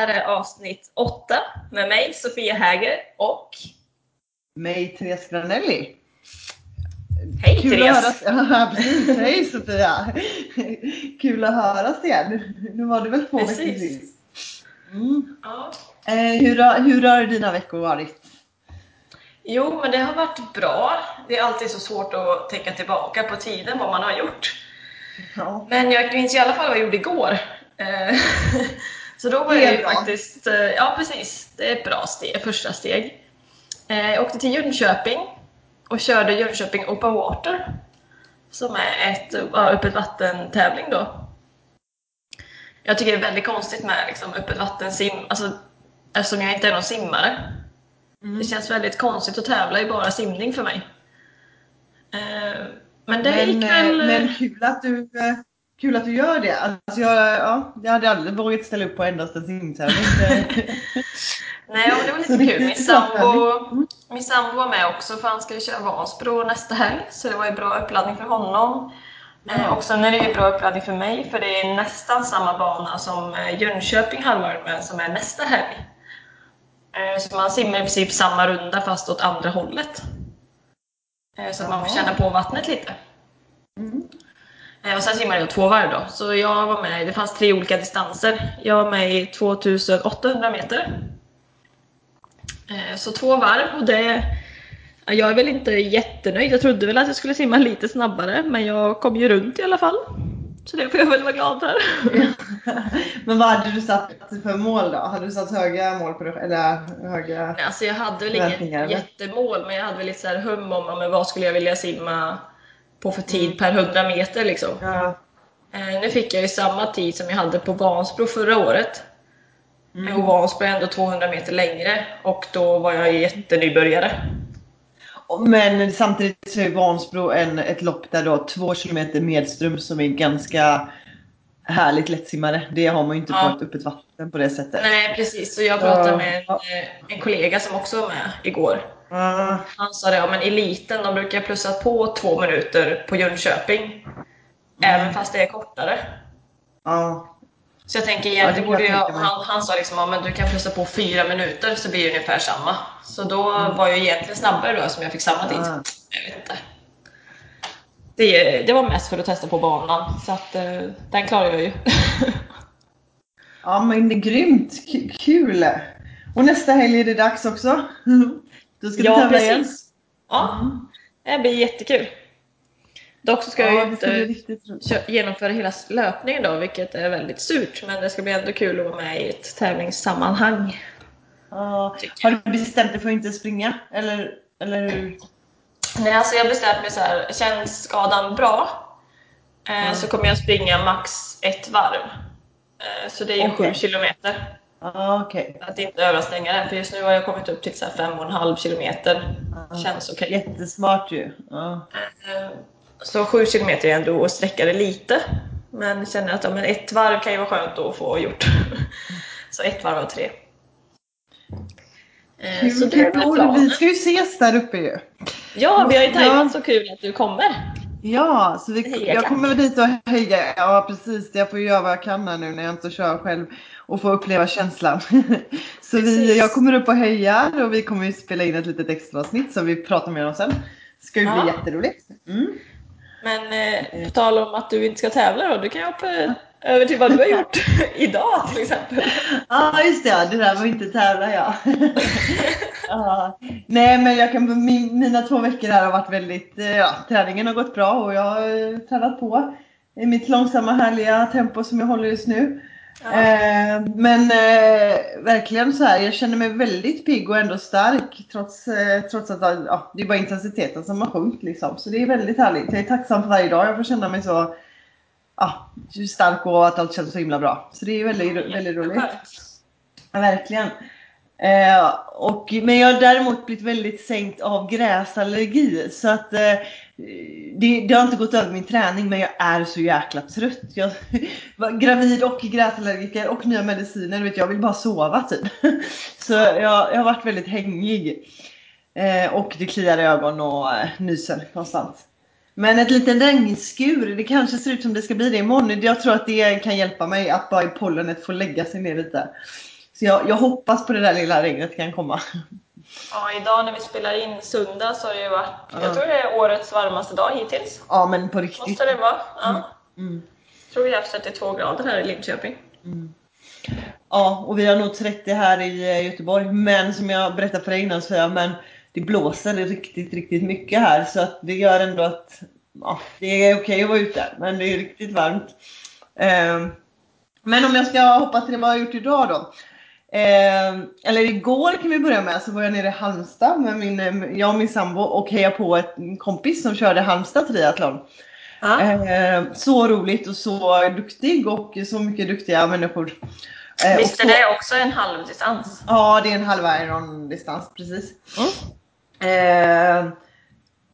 Här är avsnitt 8 med mig Sofia Häger och Mig, Therese Granelli. Hej Kul Therese! att höras. Ja, precis. Hej Sofia! Kul att höras igen. Nu var det väl två veckor sist. Mm. Ja. Eh, hur, hur har dina veckor varit? Jo, men det har varit bra. Det är alltid så svårt att tänka tillbaka på tiden, vad man har gjort. Ja. Men jag minns i alla fall vad jag gjorde igår. Så då var Det jag ju bra. faktiskt, eh, ja precis, det är ett bra steg, första steg. Eh, Jag åkte till Jönköping och körde Jönköping Open Water. Som är ett öppet vatten-tävling då. Jag tycker det är väldigt konstigt med liksom, öppet vatten-sim, alltså, eftersom jag inte är någon simmare. Mm. Det känns väldigt konstigt att tävla i bara simning för mig. Eh, Men det Men, gick väl... men kul att du Kul att du gör det. Alltså jag, ja, jag hade aldrig vågat ställa upp på endast en simtävling. Nej, men det var lite kul. Min sambo, Mm. min sambo var med också för han ska ju köra Vansbro nästa helg. Så det var ju bra uppladdning för honom. Eh, och sen är det ju bra uppladdning för mig för det är nästan samma bana som eh, Jönköping halvvarv med som är nästa helg. Eh, så man simmar i princip samma runda fast åt andra hållet. Eh, så att man får känna på vattnet lite. Mm. Eh, Och sen simmade jag två varv då. Så jag var med, det fanns tre olika distanser. Jag var med i 2800 meter. Eh, Så två varv och det... ja, Jag är väl inte jättenöjd. Jag trodde väl att jag skulle simma lite snabbare men jag kom ju runt i alla fall. Så det får jag väl vara glad för. Men vad hade du satt för mål då? Hade du satt höga mål på dig? Eller höga... Alltså jag hade väl inget jättemål men jag hade väl lite så här hum om men vad skulle jag vilja simma på för tid per 100 meter liksom. Ja. Eh, Nu fick jag ju samma tid som jag hade på Vansbro förra året. Mm. Och Vansbro är ändå 200 meter längre och då var jag jättenybörjare. Men samtidigt så är Vansbro en, ett lopp där du har två kilometer medström som är ganska härligt lättsimmade. Det har man ju inte Ja. på ett öppet vatten på det sättet. Nej precis, så jag pratade med en, eh, en kollega som också var med igår. Ah, Han sa det, ja men eliten de brukar plussa på två minuter på Jönköping. Mm. Även fast det är kortare. ja. Så jag tänker Ja, det borde jag, han, han sa liksom, ja men du kan plussa på fyra minuter så blir det ungefär samma. Så då Mm. var jag egentligen snabbare då som jag fick samma tid. Jag vet inte. Det, det var mest för att testa på banan, så att eh, den klarar jag ju. ja men det är grymt. Kul! Och nästa helg är det dags också. Då ska du ja, tävla igen. Ja, Mm. det blir jättekul. Dock så ska jag Ja, ju ska bli inte genomföra hela löpningen då, vilket är väldigt surt. Men det ska bli ändå kul att vara med i ett tävlingssammanhang. Ja. Har du bestämt dig för att inte springa? Eller, eller hur? Nej, alltså jag bestämde mig så här, känns skadan bra Mm. så kommer jag springa max ett varv. Eh, så det är ju Okej. sju kilometer. Ja, okej. Att inte överstänga det, för just nu har jag kommit upp till så här fem och en halv kilometer. Ja. Känns okej. Jättesmart ju. Ja. Eh, Så sju kilometer är ändå att sträcka det lite. Men känner att ja, men ett varv kan ju vara skönt att få gjort. Så ett varv av tre. Eh, Så Kul, det är kul. planen. Vi ska ju ses där uppe ju. Ja, vi har ju Ja. tajmat så kul att du kommer. Ja, så vi, jag kommer dit och heja. Ja, precis. Jag får göra vad jag kan här nu när jag inte kör själv och få uppleva känslan. så vi, jag kommer upp och hejar och vi kommer ju spela in ett litet extra avsnitt som vi pratar mer om sen. Ska ju bli Ja. jätteroligt. Mm. Men eh, på tal om att du inte ska tävla då, du kan ju hoppa över till vad du har gjort idag till exempel. Ja, just det. Det där var inte tävla ja. ja. Nej, men jag kan, min, mina två veckor här har varit väldigt, eh, ja, träningen har gått bra och jag har eh, tränat på i mitt långsamma härliga tempo som jag håller just nu. Ja. Eh, men eh, verkligen så här, jag känner mig väldigt pigg och ändå stark trots, eh, trots att ja, det är bara intensiteten som har sjunkit liksom. Så det är väldigt härligt. Jag är tacksam för varje dag jag får känna mig så ja, stark och att allt känns så himla bra. Så det är väldigt, väldigt roligt. Ja, verkligen. Eh, och, men jag har däremot blivit väldigt sänkt av gräsallergi. Så att eh, det, det, har inte gått över min träning men jag är så jäkla trött. Jag var gravid och gräsallergiker och nya mediciner. Vet, jag vill bara sova typ. Så jag, jag har varit väldigt hängig. Eh, och det kliar i ögon och eh, nyser konstant. Men ett litet regnskur, det kanske ser ut som det ska bli det imorgon. Jag tror att det kan hjälpa mig att bara pollenet får lägga sig ner lite. Så jag, jag hoppas på det där lilla regnet kan komma. Ja, idag när vi spelar in söndag så har det ju varit, ja. jag tror det är årets varmaste dag hittills. Ja, men på riktigt. Måste det vara. Ja. Mm. Mm. Jag tror vi har haft 32 grader här i Linköping. Mm. Ja, och vi har nog 30 här i eh, Göteborg. Men som jag berättade för dig innan så jag, men det blåser riktigt, riktigt mycket här så att det gör ändå att ja, det är okej att vara ute. Men det är riktigt varmt. Eh, men om jag ska hoppas till vad jag har gjort idag då. Eh, eller igår kan vi börja med så var jag nere i Halmstad med min, jag och min sambo och hejade på en kompis som körde Halmstad triathlon. Ah. Eh, så roligt och så duktig och så mycket duktiga människor. Eh, Visst är det också en halvdistans? Ja, det är en halv iron distans precis. Mm. Eh,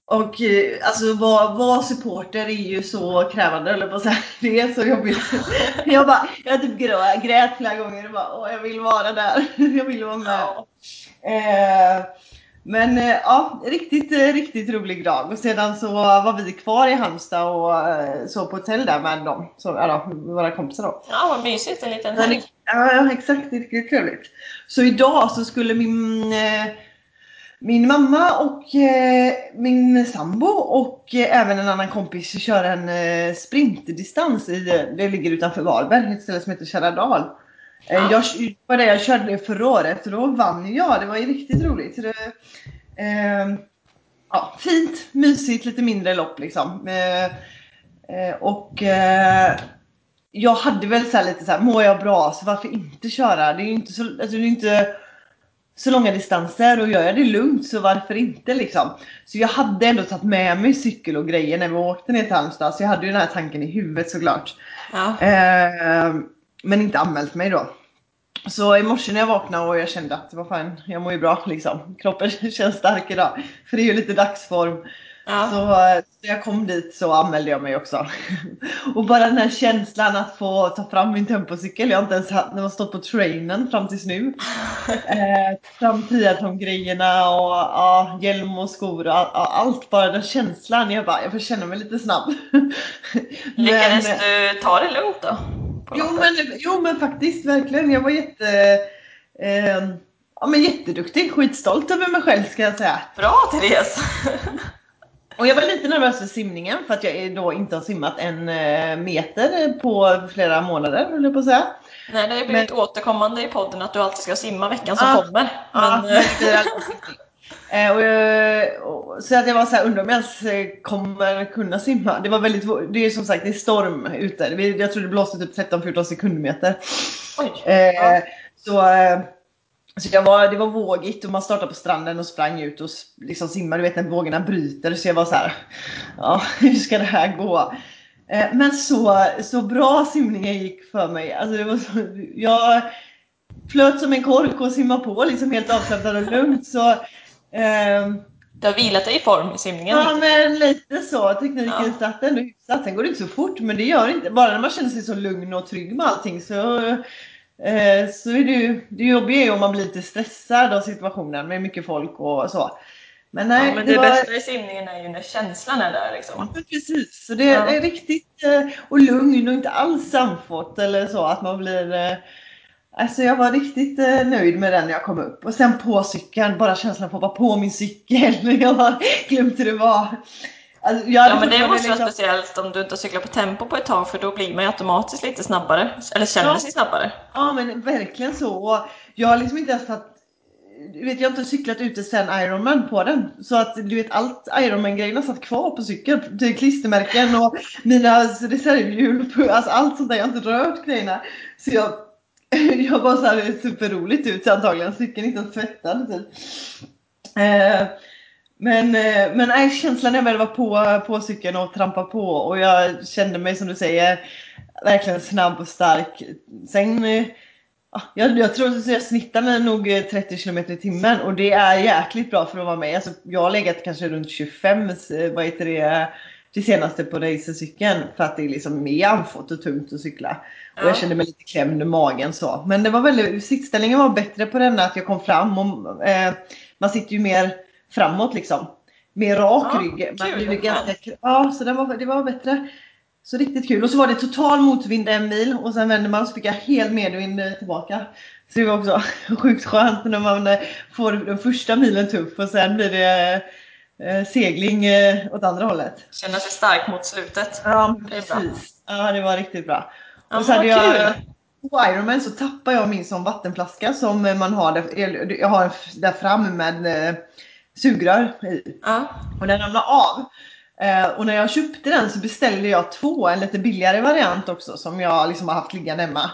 och eh, alltså vara var supporter är ju så krävande eller på så här. Det är så jobbigt. Jag bara, jag typ grät, grät flera gånger och bara, Åh, jag vill vara där. Jag vill vara med. Ja. Eh, men eh, ja, riktigt, eh, riktigt rolig dag. Och sedan så var vi kvar i Halmstad och eh, så på hotell där med dem. Så, ja, våra kompisar då. Ja, vad mysigt. En liten helg. Ja, exakt. Riktigt trevligt. Så idag så skulle min min mamma och eh, min sambo och eh, även en annan kompis kör en eh, sprintdistans i, det ligger utanför Varberg, ett ställe som heter Kärradal. Eh, ja. Jag, var det jag körde det förra året och då vann jag, det var ju riktigt roligt. Det, eh, ja, fint, mysigt, lite mindre lopp liksom. Eh, eh, och jag hade väl så lite så här, mår jag bra så varför inte köra? Det är ju inte så, alltså det är inte så långa distanser och gör jag det lugnt så varför inte liksom. Så jag hade ändå tagit med mig cykel och grejer när vi åkte ner till Halmstad så jag hade ju den här tanken i huvudet såklart. Ja. Eh, men inte anmält mig då. Så i morse när jag vaknade och jag kände att vad fan, jag mår ju bra liksom. Kroppen känns stark idag. För det är ju lite dagsform. Ja. Så, så jag kom dit så anmälde jag mig också. Och bara den här känslan att få ta fram min tempocykel. Jag har inte ens haft, den har stått på trainen fram tills nu. Eh, fram triathlon-grejerna och ja, hjälm och skor och all, allt. Bara den känslan. Jag bara, jag får känna mig lite snabb. Lyckades du ta det lugnt då? Jo men, jo men faktiskt verkligen. Jag var jätte eh, Ja men jätteduktig, skitstolt över mig själv ska jag säga. Bra Therese! Och jag var lite nervös för simningen för att jag då inte har simmat en eh, meter på flera månader, höll jag på att säga. Nej, det har blivit Men... återkommande i podden att du alltid ska simma veckan som ah, kommer. Ah, och jag, och, så att jag var så här, undrar om jag ens eh, kommer kunna simma. Det var väldigt, det är som sagt det är storm ute. Jag tror det blåste typ 13-14 sekundmeter. Oj, eh, ja. Så så jag var, det var vågigt och man startade på stranden och sprang ut och liksom simmade, du vet när vågorna bryter. Så jag var så här, ja hur ska det här gå? Eh, men så, så bra simningen gick för mig. Alltså det var så, jag flöt som en kork och simmade på liksom helt avslappnad och lugnt. Så, eh, du har vilat dig i form i simningen? Ja men lite så. Tekniken ja. satt ändå hyfsat. Sen går det inte så fort men det gör inte. Bara när man känner sig så lugn och trygg med allting så Eh, så är det ju, det jobbiga är ju om man blir lite stressad av situationen med mycket folk och så. Men, nej, ja, men det, det var... bästa i simningen är ju när känslan är där liksom. Ja, precis, så det är, ja. riktigt eh, och lugn och inte alls samfått eller så att man blir eh, Alltså jag var riktigt nöjd med den när jag kom upp. Och sen på cykeln, bara känslan av att vara på min cykel. Jag glömt hur det var. Alltså, ja men det måste vara liksom... speciellt om du inte cyklar på tempo på ett tag för då blir man ju automatiskt lite snabbare. Eller känner ja. sig snabbare. Ja men verkligen så. Jag har liksom inte ens tagit vet, jag har inte cyklat ute sen Ironman på den. Så att du vet allt Ironman-grejerna satt kvar på cykeln. Det klistermärken och mina reservhjul. Alltså allt sånt där. Jag har inte rört grejerna. Så jag, jag bara så här superroligt ut antagligen. Cykeln inte ens tvättad typ. Eh, men, eh, men nej, känslan när jag väl var på, på cykeln och trampade på och jag kände mig som du säger verkligen snabb och stark. Sen, eh, jag, jag tror att jag snittar mig nog 30 km i timmen och det är jäkligt bra för att vara med. Alltså, jag har legat kanske runt 25, vad heter det, det senaste på racercykeln för att det är liksom är andfått och tungt att cykla. Ja. Och jag kände mig lite klämd i magen så. Men det var väldigt, sittställningen var bättre på denna att jag kom fram och eh, man sitter ju mer framåt liksom. Mer rak ja, rygg. Man kul, ganska, ja, så det var, det var bättre. Så riktigt kul. Och så var det total motvind en mil och sen vände man och så fick jag helt medvind eh, tillbaka. Så det var också sjukt skönt när man eh, får den första milen tuff och sen blir det eh, segling åt andra hållet. Känner sig stark mot slutet. Ja, precis. Ja, det var riktigt bra. Ja, och så hade jag, på Ironman så tappade jag min som vattenflaska som man har där, jag har där fram med sugrör i. Ja. Och den ramlade av. Eh, och när jag köpte den så beställde jag två, en lite billigare variant också som jag liksom har haft liggande hemma.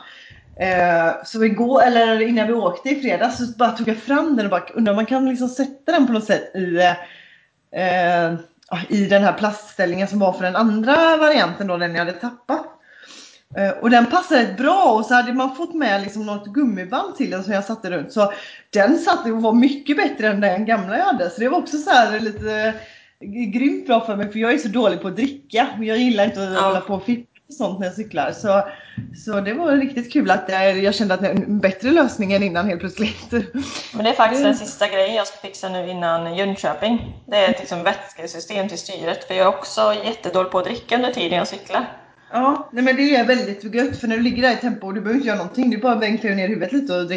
Eh, så igår, eller innan vi åkte i fredags så bara tog jag fram den och bara undrar om man kan liksom sätta den på något sätt i, eh, i den här plastställningen som var för den andra varianten då, den jag hade tappat. Eh, och den passade rätt bra och så hade man fått med liksom något gummiband till den som jag satte runt. Så den satt och var mycket bättre än den gamla jag hade. Så det var också så lite grymt bra för mig för jag är så dålig på att dricka. Jag gillar inte att ja. hålla på och fippa och sånt när jag cyklar. Så, så det var riktigt kul att jag, jag kände att det är en bättre lösning än innan helt plötsligt. Men det är faktiskt den sista grejen jag ska fixa nu innan Jönköping. Det är ett liksom vätskesystem till styret för jag är också jättedålig på att dricka under tiden jag cyklar. Ja, nej men det är väldigt gött för när du ligger där i tempo och du behöver inte göra någonting. Du bara vinklar ner huvudet lite och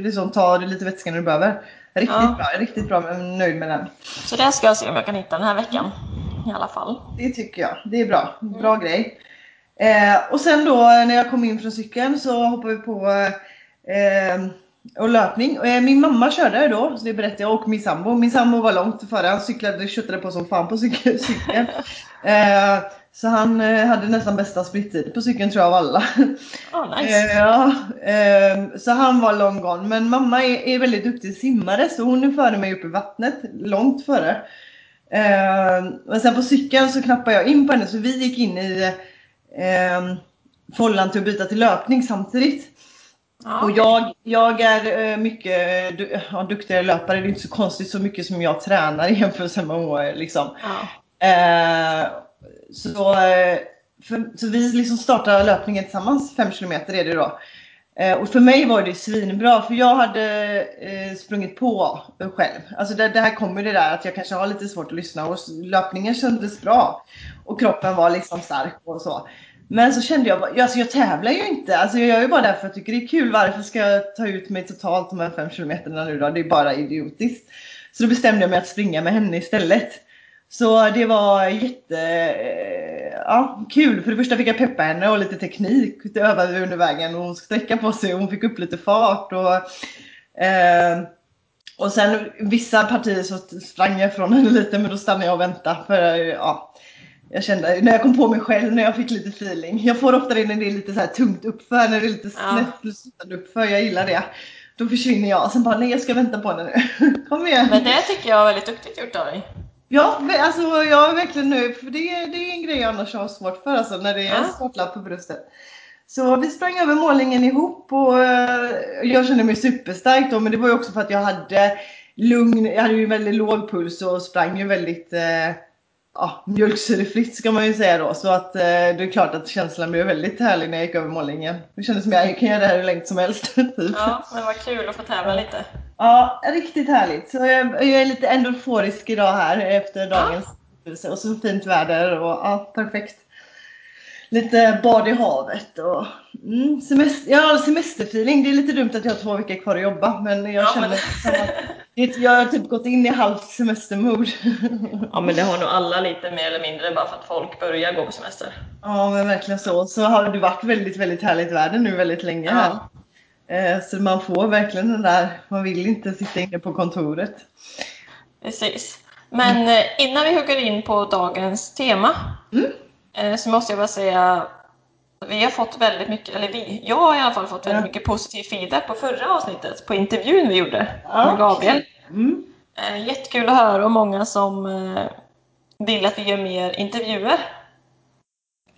liksom tar lite vätska när du behöver. Riktigt ja. bra, riktigt bra. Nöjd med den. Så det ska jag se om jag kan hitta den här veckan. I alla fall. Det tycker jag. Det är bra. Bra mm. grej. Eh, och sen då när jag kom in från cykeln så hoppade vi på eh, och löpning. Eh, min mamma körde då, så det berättade jag, och min sambo. Min sambo var långt före. Han cyklade, köttade på som fan på cykeln. Så han eh, hade nästan bästa splittid på cykeln tror jag av alla. Oh, nice. eh, ja, eh, så han var long gone. Men mamma är, väldigt duktig simmare så hon är före mig upp i vattnet, långt före. Eh, men sen på cykeln så knappade jag in på henne så vi gick in i eh, follan till att byta till löpning samtidigt. Och jag, jag är eh, mycket du, ja, duktigare löpare, det är inte så konstigt så mycket som jag tränar i jämförelse med hon liksom. Ah. Eh, så, eh, för, så vi liksom startade löpningen tillsammans, 5 km är det då. Eh, och för mig var det svinbra för jag hade eh, sprungit på själv. Alltså det, det här kommer det där att jag kanske har lite svårt att lyssna och löpningen kändes bra. Och kroppen var liksom stark och så. Men så kände jag, alltså jag tävlar ju inte. Alltså jag gör ju bara det för att jag tycker det är kul. Varför ska jag ta ut mig totalt de här 5 kilometerna nu då? Det är bara idiotiskt. Så då bestämde jag mig att springa med henne istället. Så det var jätte eh, ja, kul. För det första fick jag peppa henne och lite teknik. Det övade vi under vägen och hon sträcka på sig och hon fick upp lite fart. Och, eh, och sen vissa partier så sprang jag från henne lite men då stannade jag och väntade. För, ja, jag kände, när jag kom på mig själv, när jag fick lite feeling. Jag får ofta det när det är lite så här tungt uppför, när det är lite snett ja. uppför. Jag gillar det. Då försvinner jag. Sen bara, nej jag ska vänta på henne nu. Kom igen. Men det tycker jag är väldigt duktigt gjort av dig. Ja, alltså jag är verkligen nöjd för det, det är en grej jag annars har svårt för alltså, när det är en startlapp på bröstet. Så vi sprang över målningen ihop och uh, jag kände mig superstark då men det var ju också för att jag hade lugn, jag hade ju väldigt låg puls och sprang ju väldigt uh, ja, mjölksyrefritt ska man ju säga då. Så att uh, det är klart att känslan blev väldigt härlig när jag gick över målningen. Det kändes som jag kan göra det här hur länge som helst. Typ. Ja, men vad kul att få tävla lite. Ja, riktigt härligt. Så jag, jag är lite endorforisk idag här efter dagens ja. och så fint väder och ja, perfekt. Lite bad i havet och mm, semester, ja, semesterfeeling. Det är lite dumt att jag har två veckor kvar att jobba men jag ja, känner men... att jag har typ gått in i halvt semestermod. Ja men det har nog alla lite mer eller mindre bara för att folk börjar gå på semester. Ja men verkligen så. Så har det varit väldigt väldigt härligt väder nu väldigt länge här. Ja. Eh, så man får verkligen den där, man vill inte sitta inne på kontoret. Precis. Men eh, innan vi hugger in på dagens tema mm. Eh, så måste jag bara säga vi har fått väldigt mycket, eller vi, jag har i alla fall fått väldigt mycket positiv feedback på förra avsnittet, på intervjun vi gjorde ja. med Gabriel. Mm. Jättekul att höra och många som vill att vi gör mer intervjuer.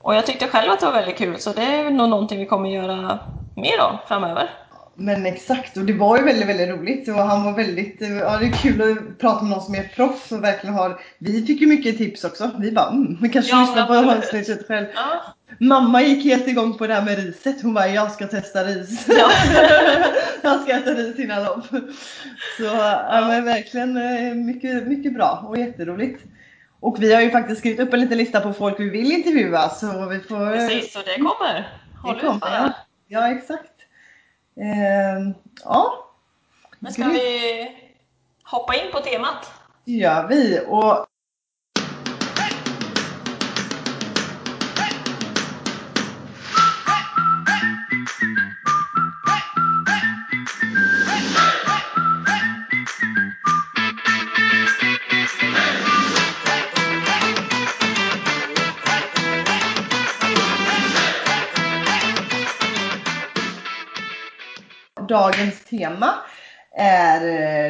Och jag tyckte själv att det var väldigt kul så det är nog någonting vi kommer göra mer av framöver. Men exakt, och det var ju väldigt, väldigt roligt och han var väldigt, ja det är kul att prata med någon som är proffs och verkligen har, vi fick ju mycket tips också. Vi bara, mm, vi kanske Ja, lyssnar på avsnittet själv. Ja. Mamma gick helt igång på det här med riset. Hon bara, jag ska testa ris. Ja. jag ska äta ris innan lopp. Så ja, men verkligen eh, mycket, mycket bra och jätteroligt. Och vi har ju faktiskt skrivit upp en liten lista på folk vi vill intervjua så vi får... Precis, så det kommer. Håll Det ut kommer, bara. Ja, exakt. Ehm, ja, Men ska vi hoppa in på temat? det gör vi. Och dagens tema är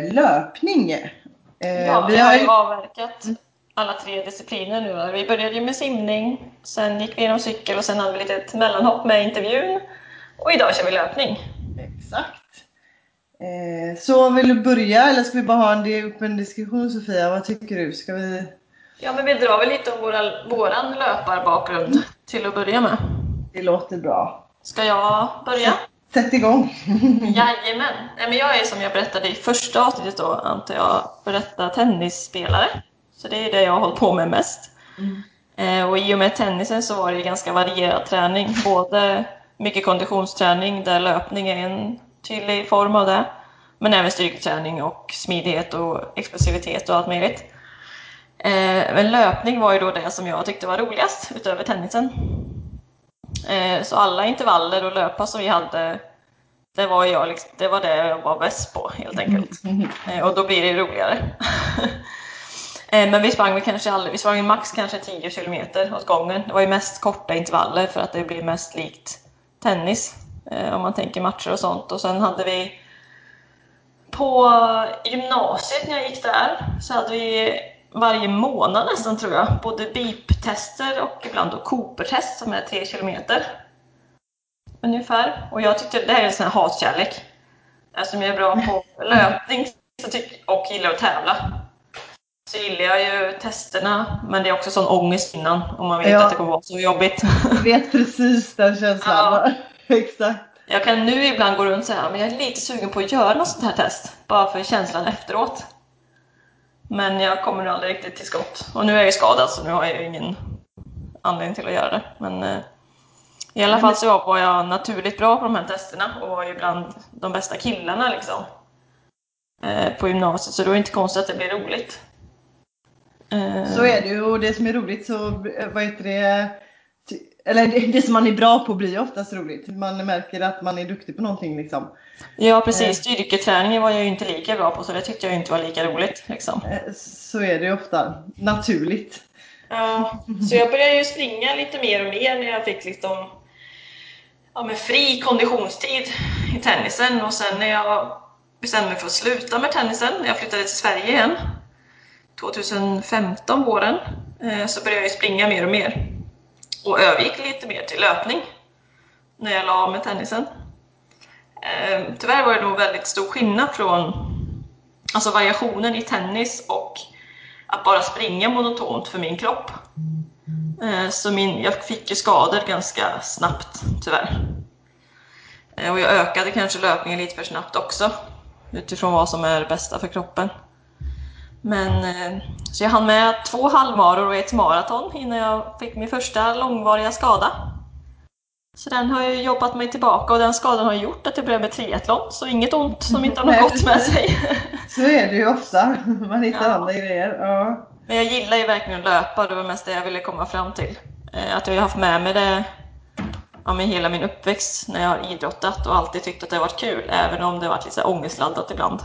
eh, löpning. Eh, Ja, vi har ju avverkat alla tre discipliner nu. Vi började ju med simning, sen gick vi igenom cykel och sen hade vi lite ett mellanhopp med intervjun. Och idag kör vi löpning. Exakt. Eh, så vill du börja eller ska vi bara ha en del- upp en diskussion Sofia? Vad tycker du? Ska vi... Ja, men vi drar väl lite om våra, våran löparbakgrund till att börja med. Det låter bra. Ska jag börja? Sätt igång! Jajamän! Nej, men jag är som jag berättade i första avsnittet då, antar jag, berätta tennisspelare. Så det är det jag har hållit på med mest. Mm. Eh, och i och med tennisen så var det ganska varierad träning. Både mycket konditionsträning där löpning är en tydlig form av det. Men även styrketräning och smidighet och explosivitet och allt möjligt. Eh, men löpning var ju då det som jag tyckte var roligast utöver tennisen. Eh, så alla intervaller och löpa som vi hade det var, jag, liksom, det var det jag var bäst på helt enkelt. Eh, och då blir det roligare. Eh, Men vi sprang väl kanske aldrig, vi sprang max kanske 10 kilometer åt gången. Det var ju mest korta intervaller för att det blir mest likt tennis. Om man tänker matcher och sånt. Och sen hade vi på gymnasiet när jag gick där så hade vi varje månad nästan tror jag både BIP-tester och ibland då Cooper-test som är 3 kilometer. Ungefär. Och jag tyckte det här är en sån här hatkärlek. Eftersom jag är bra på löpning så tyck, och gillar att tävla så gillar jag ju testerna, men det är också sån ångest innan om man vet Ja. att det kommer vara så jobbigt. Jag vet precis den känslan. Exakt. Jag kan nu ibland gå runt och säga men jag är lite sugen på att göra något sånt här test, bara för känslan efteråt. Men jag kommer nog aldrig riktigt till skott. Och nu är jag ju skadad så nu har jag ju ingen anledning till att göra det. Men eh, i alla fall så var jag naturligt bra på de här testerna och var ju bland de bästa killarna liksom. Eh, på gymnasiet, så då är det inte konstigt att det blir roligt. Eh, Så är det ju och det som är roligt så, eh, vad heter det, eller det, det som man är bra på blir oftast roligt. Man märker att man är duktig på någonting liksom. Ja Eh. precis, styrketräningen var jag ju inte lika bra på så det tyckte jag inte var lika roligt. Liksom. Eh, Så är det ju ofta. Naturligt. Ja, så jag började ju springa lite mer och mer när jag fick liksom, ja, med fri konditionstid i tennisen och sen när jag bestämde mig för att sluta med tennisen, när jag flyttade till Sverige igen 2015 våren, eh, så började jag ju springa mer och mer och övergick lite mer till löpning när jag la av med tennisen. Ehm, tyvärr var det nog väldigt stor skillnad från alltså variationen i tennis och att bara springa monotont för min kropp. Ehm, så min, jag fick ju skador ganska snabbt, tyvärr. Ehm, och jag ökade kanske löpningen lite för snabbt också, utifrån vad som är det bästa för kroppen. Men, eh, så jag hann med två halvmaror och ett maraton innan jag fick min första långvariga skada. Så den har jag jobbat mig tillbaka och den skadan har gjort att jag började med triathlon, så inget ont som inte har något gott med sig. Så är det ju ofta. Man hittar Ja. andra grejer. Ja. Men jag gillar ju verkligen att löpa, det var mest det jag ville komma fram till. Eh, Att jag har haft med mig det ja, med hela min uppväxt när jag har idrottat och alltid tyckt att det har varit kul, även om det har varit lite ångestladdat ibland.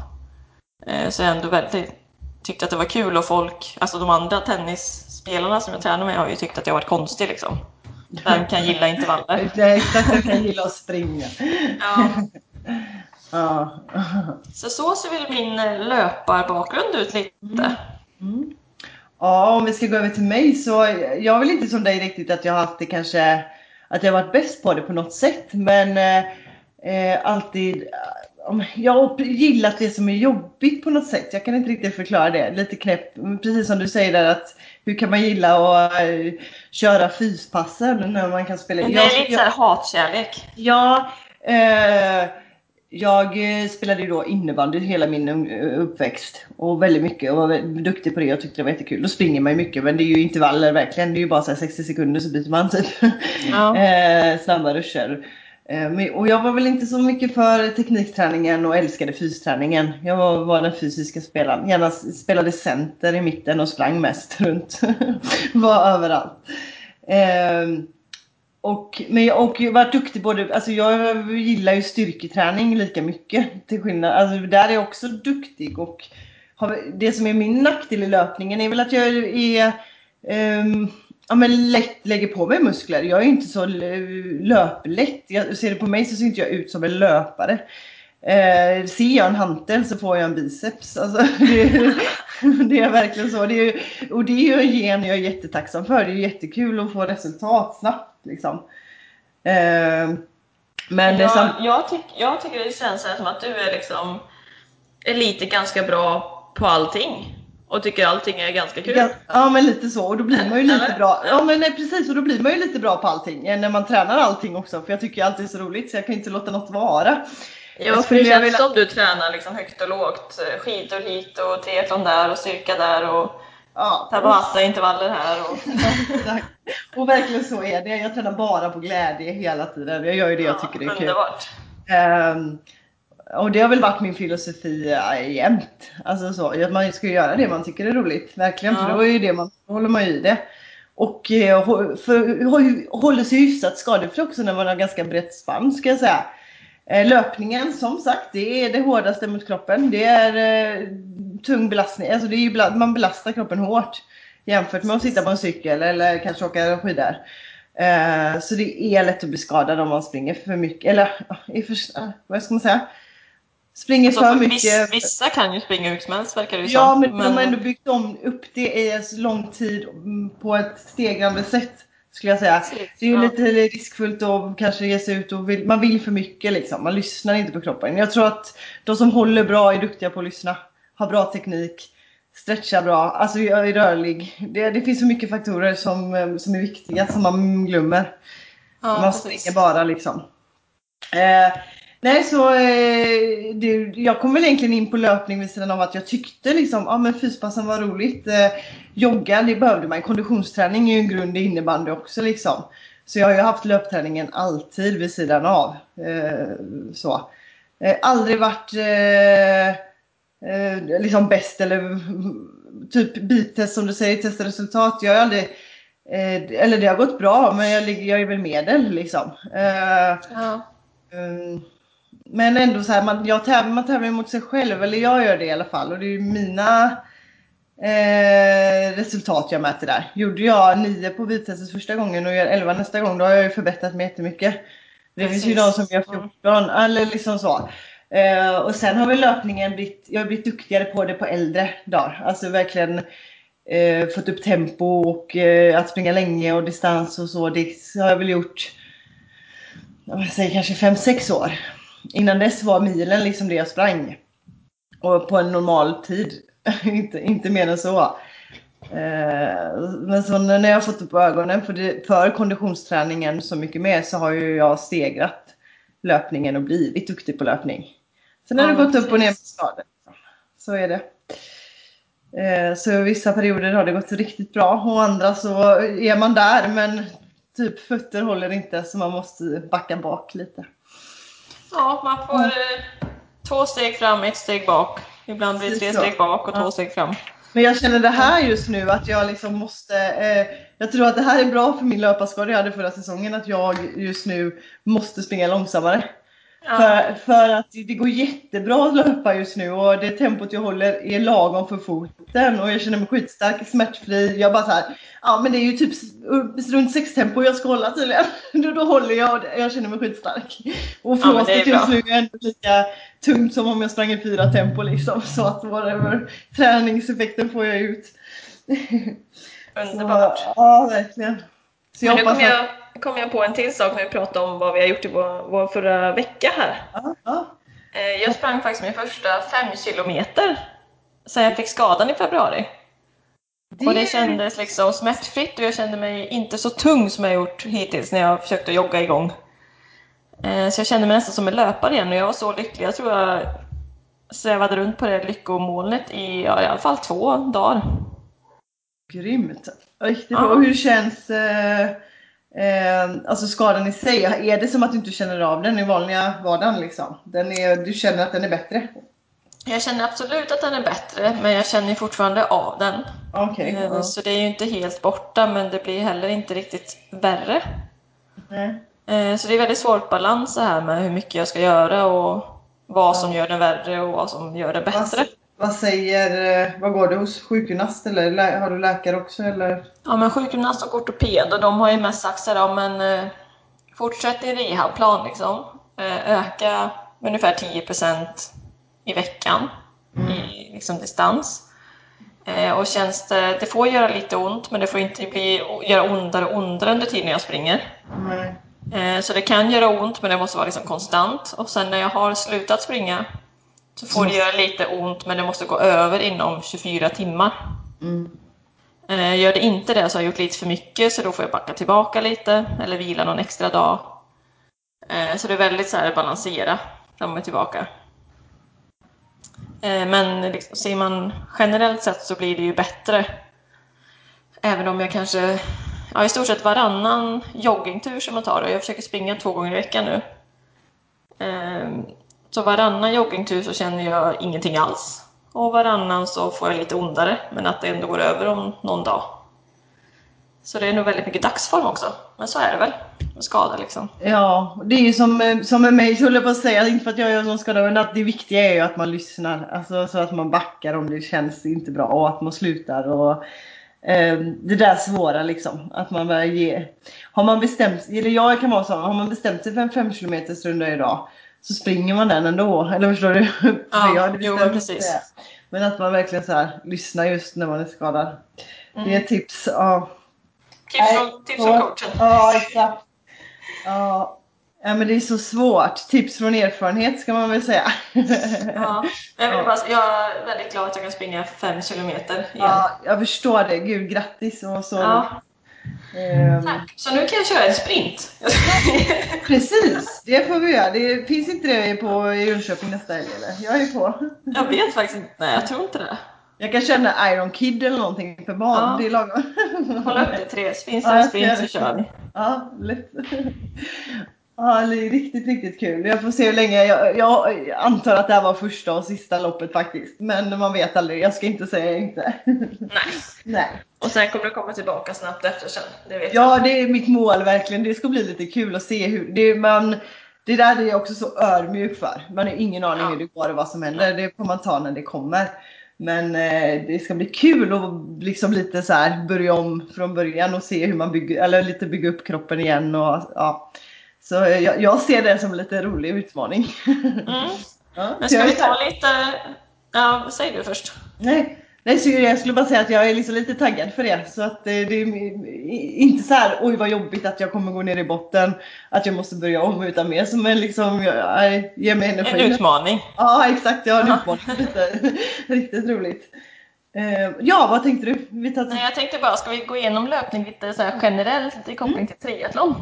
Eh, Så jag har ändå väldigt tyckt att det var kul och folk, alltså de andra tennisspelarna som jag tränar med har ju tyckt att jag varit konstig liksom. Vem kan gilla intervaller? Exakt, jag kan gilla att springa. Ja. Ja. Så så ser väl min löparbakgrund ut lite. Mm. Ja, om vi ska gå över till mig så jag är väl inte som dig riktigt att jag har haft det kanske att jag varit bäst på det på något sätt. Men eh, eh, alltid jag har gillat det som är jobbigt på något sätt. Jag kan inte riktigt förklara det. Lite knäpp. Precis som du säger där att hur kan man gilla att uh, köra fyspassen när man kan spela? Men det är jag, lite såhär hatkärlek. Ja. Uh, jag spelade ju då innebandy hela min uppväxt och väldigt mycket och var duktig på det och tyckte det var jättekul. Då springer man ju mycket men det är ju intervaller verkligen. Det är ju bara så 60 sekunder så byter man typ. Ja. eh, snabba ruscher. Eh, och jag var väl inte så mycket för teknikträningen och älskade fysträningen. Jag var, var den fysiska spelaren. Gärna spelade center i mitten och sprang mest runt. var överallt. Eh, och, men jag, och varit duktig både, alltså jag gillar ju styrketräning lika mycket. Till skillnad, alltså där är jag också duktig och har, det som är min nackdel i löpningen är väl att jag är um, ja, men lätt lägger på mig muskler. Jag är inte så löplätt. Jag, ser det på mig så ser inte jag ut som en löpare. Eh, ser jag en hantel så får jag en biceps. Alltså, det, det, är verkligen så. Det är, och det är ju en gen jag är jättetacksam för. Det är jättekul att få resultat snabbt. Liksom. Eh, men jag, sam- jag, tyck, jag tycker det känns som att du är liksom är lite ganska bra på allting och tycker allting är ganska kul. Ja, men lite så och då blir man ju lite bra. Ja men nej, precis och då blir man ju lite bra på allting när man tränar allting också för jag tycker alltid är så roligt så jag kan inte låta något vara. Ja för det känns vilja... som du tränar liksom högt och lågt, skidor hit och triathlon där och styrka där och ja, Tabata-intervaller här. Och... och verkligen så är det. Jag tränar bara på glädje hela tiden. Jag gör ju det jag tycker det är kul. Underbart. Um, och det har väl varit min filosofi jämt. Alltså så, att man ska göra det man tycker är roligt. Verkligen, ja. för då är ju det man, håller man ju i det. Och eh, för, håller sig hyfsat skadefri också när man har ganska brett spann ska jag säga. Eh, löpningen som sagt, det är det hårdaste mot kroppen. Det är eh, tung belastning, alltså det är man belastar kroppen hårt jämfört med att sitta på en cykel eller kanske åka skidor. Eh, så det är lätt att bli skadad om man springer för mycket, eller för, vad ska man säga? Springer alltså, för mycket. Vissa kan ju springa hur som helst verkar det Ja, som. men, men de har ändå byggt om upp det i så lång tid på ett stegrande sätt. Skulle jag säga. Det är ju lite riskfullt att kanske ge sig ut och vill, man vill för mycket liksom. Man lyssnar inte på kroppen. Jag tror att de som håller bra är duktiga på att lyssna. Har bra teknik. Stretchar bra. Alltså är rörlig. Det, det finns så mycket faktorer som, som är viktiga som man glömmer. Ja, man springer bara liksom. Eh, Nej, så eh, det, jag kom väl egentligen in på löpning vid sidan av att jag tyckte liksom, ja men fyspassen var roligt. Eh, jogga, det behövde man. Konditionsträning är ju en grund i innebandy också liksom. Så jag har ju haft löpträningen alltid vid sidan av. Eh, så. Eh, aldrig varit eh, eh, liksom bäst eller typ bitest som du säger, testa resultat. Jag har aldrig eller det har gått bra men jag, jag är väl medel liksom. Ja. Um, men ändå så här, man, jag tävlar, man tävlar mot sig själv, eller jag gör det i alla fall. Och det är ju mina eh, resultat jag mäter där. Gjorde jag 9 på vittestet första gången och gör 11 nästa gång, då har jag ju förbättrat mig jättemycket. Det finns ju de som gör 14, eller liksom så. Eh, och sen har väl löpningen blivit, jag har blivit duktigare på det på äldre dagar. Alltså verkligen eh, fått upp tempo och eh, att springa länge och distans och så. Det har jag väl gjort, jag säger kanske 5-6 år. Innan dess var milen liksom det jag sprang. Och på en normal tid. inte, inte mer än så. Eh, men så när jag fått upp ögonen för, det, för konditionsträningen så mycket mer så har ju jag stegrat löpningen och blivit duktig på löpning. Sen har ja, det gått upp och ner med skador. Så är det. Eh, så vissa perioder har det gått riktigt bra och andra så är man där men typ fötter håller inte så man måste backa bak lite. Ja, man får mm. två steg fram, ett steg bak. Ibland blir det tre steg bak och två steg fram. Men jag känner det här just nu att jag liksom måste, eh, jag tror att det här är bra för min löparskada jag hade förra säsongen, att jag just nu måste springa långsammare. Ja. För, för att det går jättebra att löpa just nu och det tempot jag håller är lagom för foten och jag känner mig skitstark, smärtfri. Jag bara så här, ja men det är ju typ runt 6 tempo jag ska hålla tydligen. Då, då håller jag och jag känner mig skitstark. Och flåset ja, just nu är ändå lika tungt som om jag sprang i fyra tempo liksom. Så att whatever, träningseffekten får jag ut. Underbart. Så, ja, verkligen. Så Men nu hoppas att- jag, kom jag på en till sak när vi pratade om vad vi har gjort i vår, vår förra vecka här. Ja, ja. Eh, Jag sprang faktiskt min första fem kilometer sen jag fick skadan i februari. Och det kändes liksom smärtfritt och jag kände mig inte så tung som jag gjort hittills när jag försökt att jogga igång. Eh, Så jag kände mig nästan som en löpare igen och jag var så lycklig. Jag tror jag svävade runt på det lyckomolnet i ja, i alla fall två dagar. Grymt! Riktigt Ja. bra. Och hur känns eh, eh, alltså skadan i sig? Är det som att du inte känner av den i vanliga vardagen liksom? Den är, du känner att den är bättre? Jag känner absolut att den är bättre men jag känner fortfarande av den. Okej. Eh, ja. Så det är ju inte helt borta men det blir heller inte riktigt värre. Nej. Eh, Så det är väldigt svårt balans det här med hur mycket jag ska göra och vad som gör den värre och vad som gör den bättre. Vad säger, eh, vad går du hos sjukgymnast eller har du läkare också eller? Ja men sjukgymnast och ortoped och de har ju mest sagt så här, ja, men eh, fortsätt din rehabplan liksom. Eh, öka med ungefär 10% i veckan i liksom, distans. Och känns det, det får göra lite ont men det får inte bli, göra ondare och ondare under tiden jag springer. Eh, Så det kan göra ont men det måste vara liksom konstant. Och sen när jag har slutat springa så får det göra lite ont men det måste gå över inom 24 timmar. Mm. Eh, Gör det inte det så har jag gjort lite för mycket så då får jag backa tillbaka lite eller vila någon extra dag. Eh, Så det är väldigt så här balansera fram och tillbaka. Eh, Men liksom, ser man generellt sett så blir det ju bättre. Även om jag kanske, ja i stort sett varannan joggingtur som jag tar och jag försöker springa två gånger i veckan nu. Så varannan joggingtur så känner jag ingenting alls. Och varannan så får jag lite ondare, men att det ändå går över om någon dag. Så det är nog väldigt mycket dagsform också. Men så är det väl med skada liksom. Ja, det är ju som, eh, som med mig, så höll jag på att säga, inte för att jag gör någon skada, men att det viktiga är ju att man lyssnar. Alltså så att man backar om det känns inte bra och att man slutar och eh, det där svåra liksom. Att man börjar ge. Har man bestämt eller jag kan vara så, har man bestämt sig för en 5 km runda idag så springer man den ändå. Eller förstår du? Ja, jag jo, precis. det. Men att man verkligen så här lyssnar just när man är skadad. Mm. Det är ett tips. Ja. Tips från, tips från coachen. Ja, exakt. Ja. ja, men det är så svårt. Tips från erfarenhet ska man väl säga. Ja, jag, bara, jag är väldigt glad att jag kan springa fem kilometer igen. Ja, jag förstår det. Gud, grattis och så. Ja, tack. Så nu kan jag köra en sprint. precis, det får vi göra. Det finns inte det på Jönköping nästa helg eller? Jag är på. jag vet faktiskt inte. Nej, jag tror inte det. Jag kan känna Iron Kid eller någonting för barn. Ja. Det är lagom. Hålla upp det tre. Finns det Ja, en sprint så kör vi. Ja, lätt. Ja, det är riktigt, riktigt kul. Jag får se hur länge. Jag, jag antar att det här var första och sista loppet faktiskt. Men man vet aldrig. Jag ska inte säga inte. Nej. Nej. Och sen kommer du komma tillbaka snabbt efter sen. Det vet jag. Ja, det är mitt mål verkligen. Det ska bli lite kul att se hur det man det där är jag också så ödmjuk för. Man har ingen aning Ja. hur det går och vad som händer. Det får man ta när det kommer. Men eh, det ska bli kul att liksom lite så här börja om från början och se hur man bygger, eller lite bygga upp kroppen igen och ja. Så jag, jag ser det som en lite rolig utmaning. Mm. Ja, Men ska vi ta lite... Ja, vad säger du först? Nej, nej så jag skulle bara säga att jag är liksom lite taggad för det. Så att det, det är inte så här, oj vad jobbigt att jag kommer gå ner i botten, att jag måste börja om, utan mer som en liksom, jag, ger mig En energi. utmaning. Ja exakt, jag har en utmaning. Riktigt roligt. Eh, ja, vad tänkte du? Vi tar Nej, jag tänkte bara, ska vi gå igenom löpning lite så generellt i koppling till triathlon?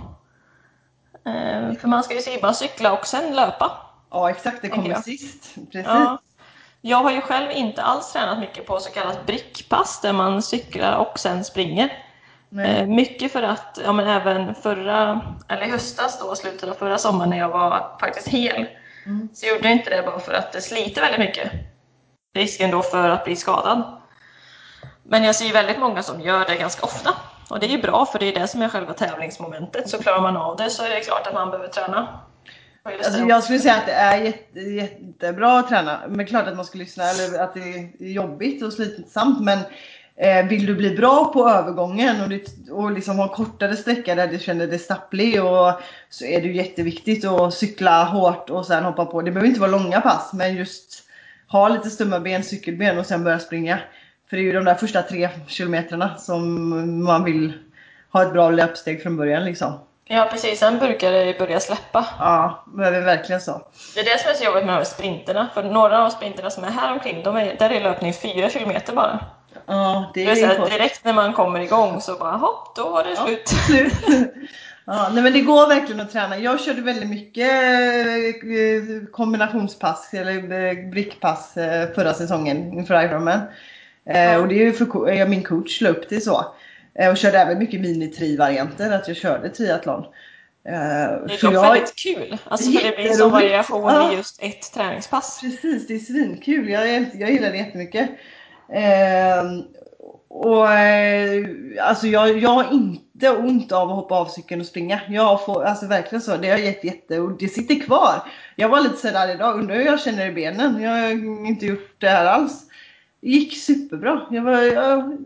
Eh, för man ska ju se bara cykla och sen löpa. Ja exakt, det kommer jag. sist. Precis. Ja. Jag har ju själv inte alls tränat mycket på så kallat brickpass där man cyklar och sen springer. Nej. Eh, Mycket för att, ja men även förra, eller höstas då, slutet av förra sommaren när jag var faktiskt hel, Mm. så gjorde jag inte det bara för att det sliter väldigt mycket. Risken då för att bli skadad. Men jag ser ju väldigt många som gör det ganska ofta. Och det är ju bra för det är det som är själva tävlingsmomentet. Så klarar man av det så är det klart att man behöver träna. Alltså, jag skulle säga att det är jätte, jättebra att träna. Men klart att man ska lyssna eller att det är jobbigt och slitsamt. Men eh, vill du bli bra på övergången och, det, och liksom ha en kortare sträcka där du känner dig stapplig och så är det jätteviktigt att cykla hårt och sen hoppa på. Det behöver inte vara långa pass men just ha lite stumma ben, cykelben och sen börja springa. För det är ju de där första tre kilometrarna som man vill ha ett bra löpsteg från början liksom. Ja precis, sen brukar det börja släppa. Ja, det är verkligen så. Det är det som är så jobbigt med de här sprinterna. För några av sprinterna som är här omkring, de är, där är löpning 4 kilometer bara. Ja, det Det är så är här, direkt när man kommer igång så bara hopp, då var det Ja. slut. slut. Ja, nej men det går verkligen att träna. Jag körde väldigt mycket eh, kombinationspass eller eh, brickpass eh, förra säsongen inför Ironman. Eh. Och det är ju för eh, min coach la upp det så. Eh, Och körde även mycket mini-tri-varianter, att jag körde triathlon. Det är så dock jag- väldigt kul. Alltså för det blir Jätteroligt. variation Ja. i just ett träningspass. Precis, det är svinkul. Jag, jag gillar det jättemycket. Eh, och alltså jag, jag har inte ont av att hoppa av cykeln och springa. Jag får, alltså verkligen så. Det har gett jätte och det sitter kvar. Jag var lite sådär idag, undrar hur jag känner i benen. Jag har inte gjort det här alls. Gick superbra. Jag var, jag,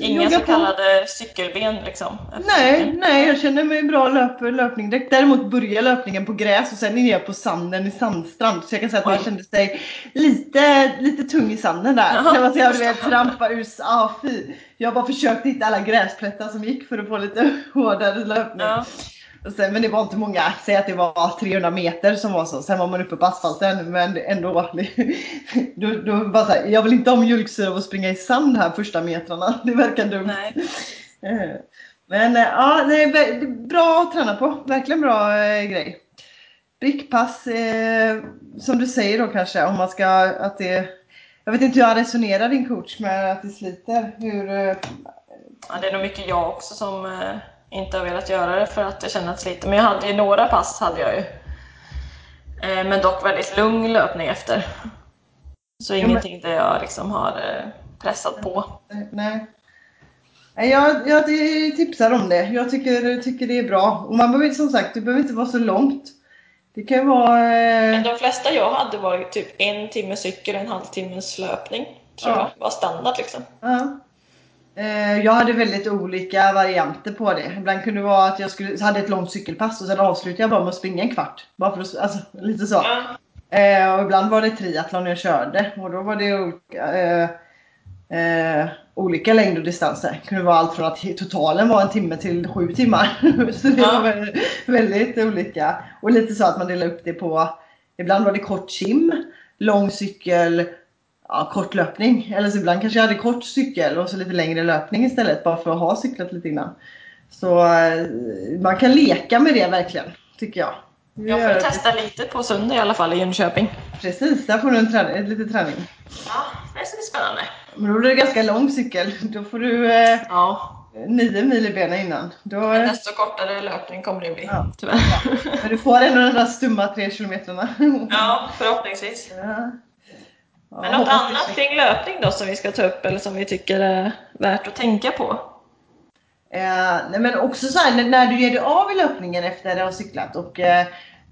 Inga så kallade cykelben liksom. Nej, cykeln. nej, jag känner mig bra löp, löpning direkt. Däremot börjar löpningen på gräs och sen är jag på sanden i sandstrand. Så jag kan säga att man Oj. kände sig lite, lite tung i sanden där. Jaha, det var så jag vet, trampa ur, ah, fy. Jag bara försökte hitta alla gräsplättar som gick för att få lite hårdare löpning. Ja. Och sen, men det var inte många, säg att det var 300 meter som var så. Sen var man uppe på asfalten men ändå. Då, då bara så här, jag vill inte ha mjölksyra att springa i sand här första metrarna. Det verkar dumt. Nej. Eh, Men eh, ja, är bra att träna på. Verkligen bra eh, grej. Brickpass, eh, som du säger då kanske, om man ska att det... Jag vet inte hur jag resonerar din coach med att det sliter. Hur, eh, Ja, det är nog mycket jag också som inte har velat göra det för att det sliter. Men jag hade ju några pass hade jag ju. Eh, men dock väldigt lugn löpning efter. Så men- ingenting där jag liksom har eh, pressat på. nej. Jag, jag tipsar om det. Jag tycker, tycker det är bra. Och man behöver som sagt, det behöver inte vara så långt. Det kan vara... Men Eh, de flesta jag hade var ju typ en timme cykel, en halvtimmes löpning. Tror Ja. jag var standard liksom. Ja. Eh, Jag hade väldigt olika varianter på det. Ibland kunde det vara att jag skulle, hade ett långt cykelpass och sen avslutade jag bara med att springa en kvart. Bara för att, alltså, lite så. Eh, och ibland var det triathlon jag körde och då var det olika, eh, eh, olika längd och distanser. Det kunde vara allt från att totalen var en timme till sju timmar. så det var väldigt, väldigt olika. Och lite så att man delade upp det på, ibland var det kort sim, lång cykel, ja, kort löpning. Eller så ibland kanske jag hade kort cykel och så lite längre löpning istället bara för att ha cyklat lite innan. Så eh, man kan leka med det verkligen, tycker jag. Jag får testa lite på söndag i alla fall i Jönköping. Precis, där får du en träning, lite träning. Ja, det ska bli spännande. Men då blir det ganska lång cykel. Då får du eh, Ja, nio mil i benen innan. Då, men desto kortare löpning kommer det bli, Ja. tyvärr. men du får ändå de där stumma tre kilometrarna. Ja, förhoppningsvis. Ja. Men något annat kring löpning då som vi ska ta upp eller som vi tycker är värt att tänka på? Eh, nej men också så här, när, du ger dig av i löpningen efter att ha cyklat och eh,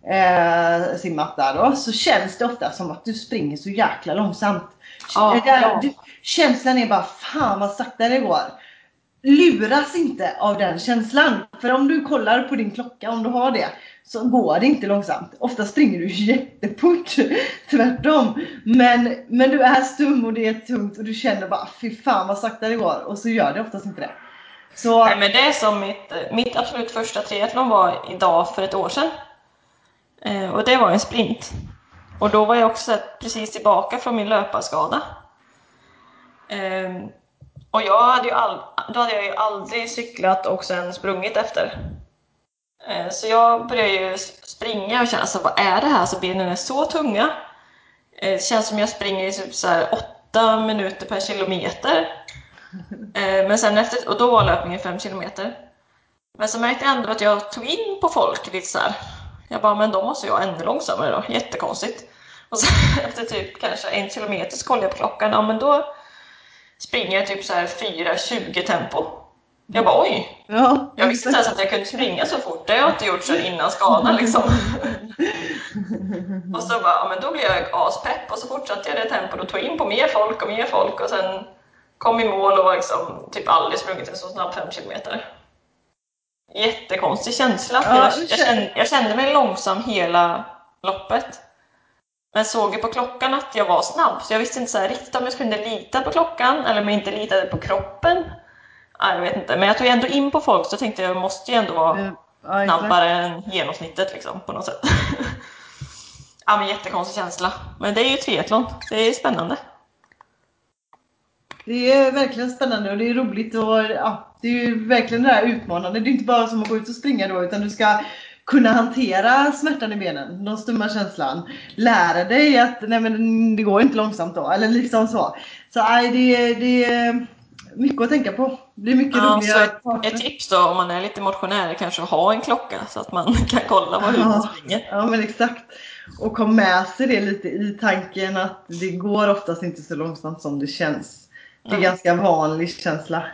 eh, simmat där då, så känns det ofta som att du springer så jäkla långsamt. Ja, Eh, där, ja. du, känslan är bara fan vad sakta det går. Luras inte av den känslan. För om du kollar på din klocka, om du har det, så går det inte långsamt. Ofta springer du jättefort. Tvärtom. Men, men du är stum och det är tungt och du känner bara fy fan vad sakta det går. Och så gör det oftast inte det. Så, Nej, men det är som mitt, mitt absolut första triathlon var idag för ett år sedan. Eh, och det var en sprint. Och då var jag också precis tillbaka från min löparskada. Eh, och jag hade ju all, då hade jag ju aldrig cyklat och sen sprungit efter. Eh, så jag började ju springa och känna, så vad är det här? Alltså, benen är så tunga. Eh, det känns som jag springer i typ så här åtta minuter per kilometer. Eh, men sen efter, och då var löpningen 5 kilometer. Men så märkte jag ändå att jag tog in på folk lite så här. Jag bara, men då måste jag ännu långsammare då. Jättekonstigt. Och så efter typ kanske en kilometer så kollade jag på klockan. Ja, men då springer jag typ så här 4.20 tempo. Jag bara, oj! ja. Jag visste inte ens att jag kunde springa så fort. Det har jag inte gjort sedan innan skadan liksom. Och så bara, ja, men då blev jag aspepp och så fortsatte jag det tempot och tog in på mer folk och mer folk och sen kom i mål och var liksom typ aldrig sprungit en så snabb 5 kilometer. Jättekonstig känsla. Ja, jag, jag, kände, jag kände mig långsam hela loppet. Men såg ju på klockan att jag var snabb, så jag visste inte så riktigt om jag skulle lita på klockan eller om jag inte litade på kroppen. Ja, jag vet inte, men jag tog ändå in på folk så tänkte jag måste ju ändå vara Ja, snabbare än genomsnittet liksom, på något sätt. ja, men jättekonstig känsla. Men det är ju triathlon, det är spännande. Det är verkligen spännande och det är roligt och ja, det är ju verkligen det här utmanande. Det är inte bara som att gå ut och springa då utan du ska kunna hantera smärtan i benen, den stumma känslan. Lära dig att nej men det går inte långsamt då, eller liksom så. Så nej, det, det är mycket att tänka på. Det är mycket Ja, roliga så ett, ett tips då om man är lite motionär är kanske att ha en klocka så att man kan kolla vad man Ja. springer. Ja men exakt. Och kom med sig det lite i tanken att det går oftast inte så långsamt som det känns. Det är Mm. ganska vanlig känsla.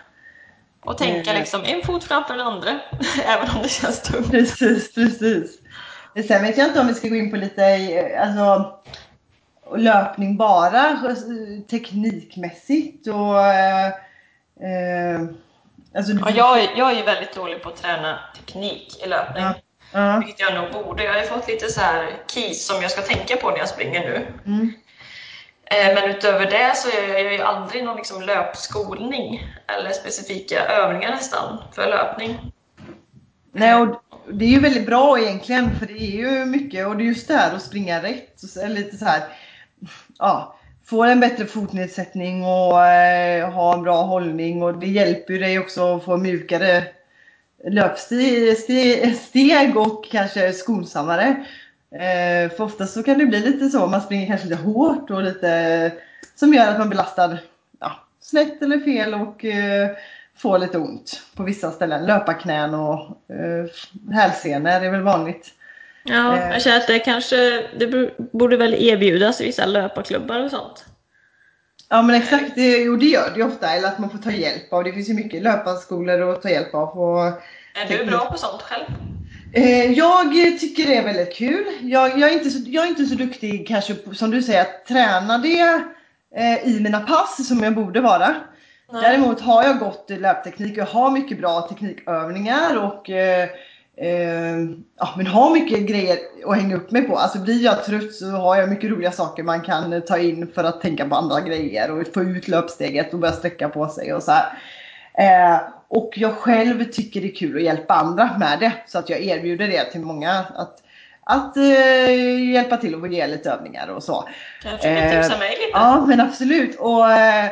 Och tänka Mm. liksom en fot framför den andra, även om det känns tungt. Precis, precis. Sen vet jag inte om vi ska gå in på lite eh, alltså, löpning bara eh, teknikmässigt och eh, alltså, Ja, jag, är- jag är väldigt dålig på att träna teknik i löpning. Ja. ja, Vilket jag nog borde. Jag har fått lite så här keys som jag ska tänka på när jag springer nu. mm, Eh, Men utöver det så gör jag ju aldrig någon liksom löpskolning eller specifika övningar nästan för löpning. Nej, och det är ju väldigt bra egentligen för det är ju mycket och det är just det här att springa rätt. Eller lite så här, ja, Får en bättre fotnedsättning och eh, har en bra hållning och det hjälper ju dig också att få mjukare löpsteg steg och kanske skonsammare. Eh, för ofta så kan det bli lite så, man springer kanske lite hårt och lite som gör att man belastar ja, snett eller fel och eh, får lite ont på vissa ställen. Löparknän och eh, hälsenor är väl vanligt. Ja, Eh. jag känner att det kanske det borde- väl erbjudas i vissa löparklubbar och sånt. Ja men exakt, det, jo det gör det ju ofta. Eller att man får ta hjälp av. Det finns ju mycket löparskolor att ta hjälp av. Och, Är du bra på sånt själv? eh, jag tycker det är väldigt kul. Jag, jag, är inte så, jag är inte så duktig kanske på, som du säger att träna det eh, i mina pass som jag borde vara. Nej. Däremot har jag gått i löpteknik och jag har mycket bra teknikövningar och eh, ja, men har mycket grejer att hänga upp mig på. Alltså blir jag trött så har jag mycket roliga saker man kan eh, ta in för att tänka på andra grejer och få ut löpsteget och börja sträcka på sig och så här. Eh, och jag själv tycker det är kul att hjälpa andra med det så att jag erbjuder det till många att, att eh, hjälpa till och ge lite övningar och så. Kanske du Eh, tipsa mig lite? Ja, men absolut. Och, eh,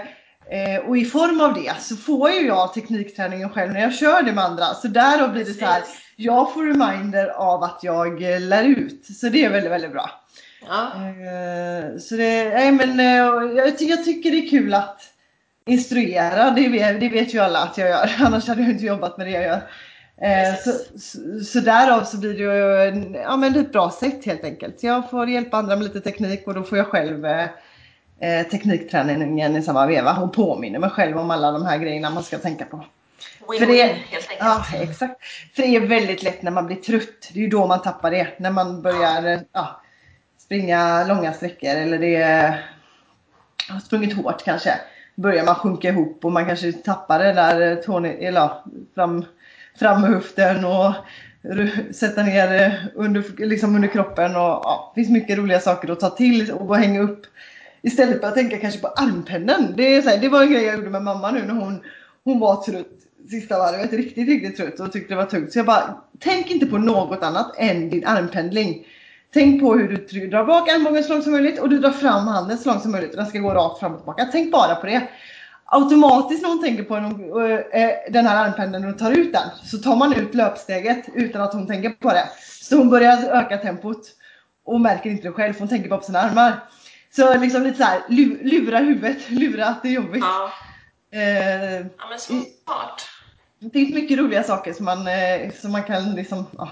eh, och i form av det så får ju jag teknikträningen själv när jag kör det med andra. Så där blir det så här, jag får reminder av att jag eh, lär ut. Så det är väldigt, väldigt bra. Ja. Eh, så det, nej men eh, jag, jag tycker det är kul att instruera, det vet, det vet ju alla att jag gör. Annars hade jag inte jobbat med det jag gör. Eh, så, så, så därav så blir det ju ja, men ett bra sätt helt enkelt. Jag får hjälpa andra med lite teknik och då får jag själv eh, teknikträningen i samma veva och påminner mig själv om alla de här grejerna man ska tänka på. Win-win För det- helt enkelt. Ja, exakt. För det är väldigt lätt när man blir trött. Det är ju då man tappar det. När man börjar ja, springa långa sträckor eller det är, har sprungit hårt kanske. Börjar man sjunka ihop och man kanske tappar det där eh, tån, eller fram, fram med höften och sätta ner eh, under, liksom under kroppen. Och, ja, det finns mycket roliga saker att ta till och hänga upp. Istället för att tänka kanske på armpendeln. Det, är så här, det var en grej jag gjorde med mamma nu när hon, hon var trött sista varvet. Riktigt, riktigt trött och tyckte det var tungt. Så jag bara, tänk inte på något annat än din armpendling. Tänk på hur du drar bak armbågen så långt som möjligt och du drar fram handen så långt som möjligt. Och den ska gå rakt fram och tillbaka. Tänk bara på det. Automatiskt när hon tänker på eh, eh, den, här armpendeln och tar ut den så tar man ut löpsteget utan att hon tänker på det. Så hon börjar öka tempot och märker inte det själv hon tänker bara på sina armar. Så liksom lite så här, lu- lura huvudet, lura att det är jobbigt. Ja. Eh, ja, men smart. det finns mycket roliga saker som man, eh, som man kan liksom, ja,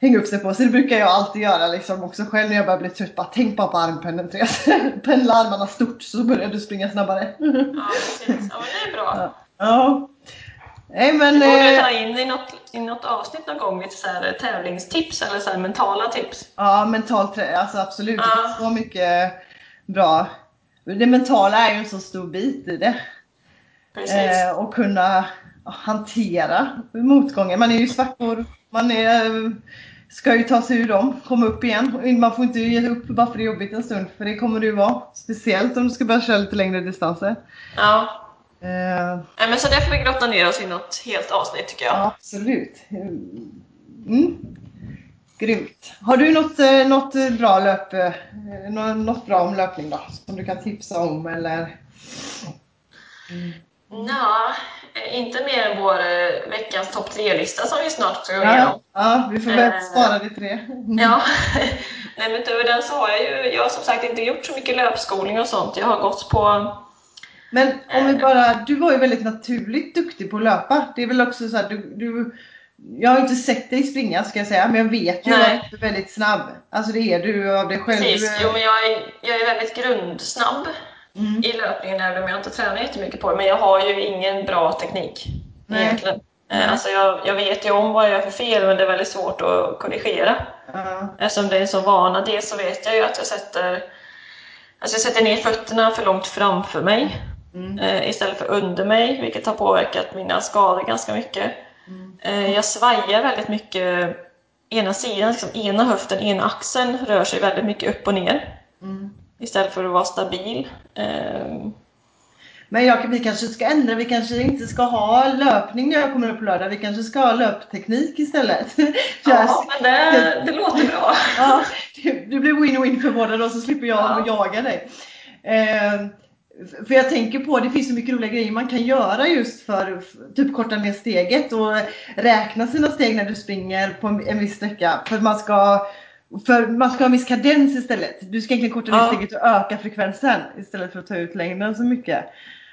hänga upp sig på. Så det brukar jag alltid göra liksom, också själv när jag börjar bli trött. Bara tänk bara på armpendeln Therese. Pendla armarna stort så börjar du springa snabbare. Ja, precis. Ja, men det är bra. Ja. ja. Nej men... Du borde eh, ta in i något, i något avsnitt någon gång lite så här tävlingstips eller så här mentala tips. Ja, mentalt alltså absolut. Ja. Det finns så mycket bra. Det mentala är ju en så stor bit i det. Precis. Eh, och kunna hantera motgångar. Man är ju svackor, man är, ska ju ta sig ur dem, komma upp igen. Man får inte ge upp bara för det är jobbigt en stund, för det kommer det ju vara. Speciellt om du ska börja köra lite längre distanser. Ja, Uh, men så det får vi grotta ner oss i något helt avsnitt tycker jag. Ja, absolut. Mm. Grymt. Har du något, eh, något bra löp, eh, något bra om löpning då? Som du kan tipsa om eller? Mm. Ja, inte mer än vår veckans topp tre-lista som vi snart ska gå igenom. Ja, vi får börja spara det tre. Mm. Ja, Nej, men utöver den så har jag ju, jag har som sagt inte gjort så mycket löpskolning och sånt. Jag har gått på men om vi bara, du var ju väldigt naturligt duktig på att löpa. Det är väl också så att du, du jag har inte sett dig springa ska jag säga, men jag vet ju Nej. att du är väldigt snabb. Alltså det är du av dig själv. Precis, jo men jag är, jag är väldigt grundsnabb mm. i löpningen även om jag inte tränar jättemycket på det. Men jag har ju ingen bra teknik Nej. egentligen. Mm. Alltså jag, jag vet ju om vad jag gör för fel men det är väldigt svårt att korrigera. Mm. Eftersom det är en sån vana. Dels så vet jag ju att jag sätter, alltså jag sätter ner fötterna för långt framför mig mm. eh, istället för under mig vilket har påverkat mina skador ganska mycket. Mm. Eh, jag svajar väldigt mycket ena sidan, liksom ena höften, ena axeln rör sig väldigt mycket upp och ner mm. istället för att vara stabil. Eh, men jag, vi kanske ska ändra, vi kanske inte ska ha löpning när jag kommer upp på lördag. Vi kanske ska ha löpteknik istället. Ja, men det, det låter bra. Ja, det, det blir win-win för båda då så slipper jag ja. jaga dig. Eh, för jag tänker på, det finns så mycket roliga grejer man kan göra just för typ korta ner steget och räkna sina steg när du springer på en viss sträcka. För man ska, för man ska ha en viss kadens istället. Du ska egentligen korta ner ja. steget och öka frekvensen istället för att ta ut längden så mycket.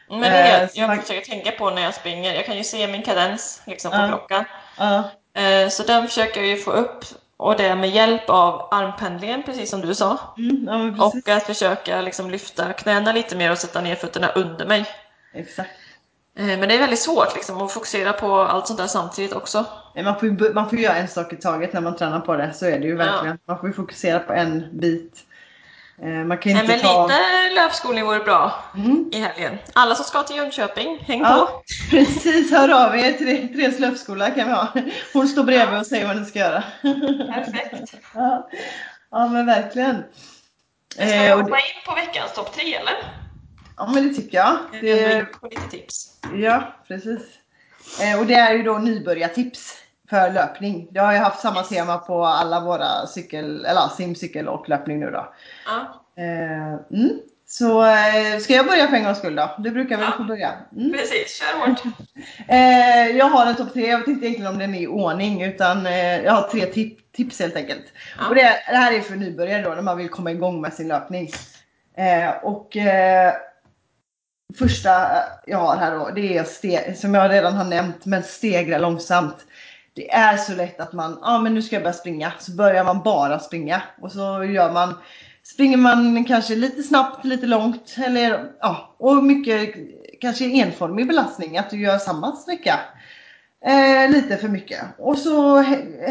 Men det är det eh, jag man... försöker tänka på när jag springer. Jag kan ju se min kadens liksom, på ja. klockan. Ja. Eh, så den försöker jag ju få upp och det med hjälp av armpendlingen, precis som du sa. Mm, ja, och att försöka liksom lyfta knäna lite mer och sätta ner fötterna under mig. Exakt. Eh, men det är väldigt svårt liksom, att fokusera på allt sånt där samtidigt också. Man får, ju, man får göra en sak i taget när man tränar på det, så är det ju verkligen. Ja. Man får ju fokusera på en bit. Eh, man kan inte Nej, men ta... lite löpskolning vore bra mm. i helgen. Alla som ska till Jönköping, häng ja, på! Precis, hör av er. Therese löpskola kan vi ha. Hon står bredvid och säger vad ni ska göra. Perfekt! Ja, ja men verkligen. Ska vi eh, hoppa in på veckans topp tre eller? Ja men det tycker jag. Det... På lite tips. Ja, precis. Eh, och det är ju då nybörjartips för löpning. Jag har ju haft samma tema på alla våra cykel, eller simcykel och löpning nu då. Ja. Eh, mm. Så eh, ska jag börja för en gångs skull då? Du brukar väl ja. få börja? Mm. Precis, kör hårt! eh, jag har en topp tre, jag vet inte egentligen om den är i ordning utan jag har tre tip tips helt enkelt. Ja. Och det, det, här är för nybörjare då när man vill komma igång med sin löpning. Och första jag har här då, det är steg, som jag redan har nämnt, men stegra långsamt det är så lätt att man, ja ah, men nu ska jag börja springa. Så börjar man bara springa. Och så gör man, springer man kanske lite snabbt, lite långt. Eller ja, och mycket kanske enformig belastning. Att du gör samma sträcka. Eh, lite för mycket. Och så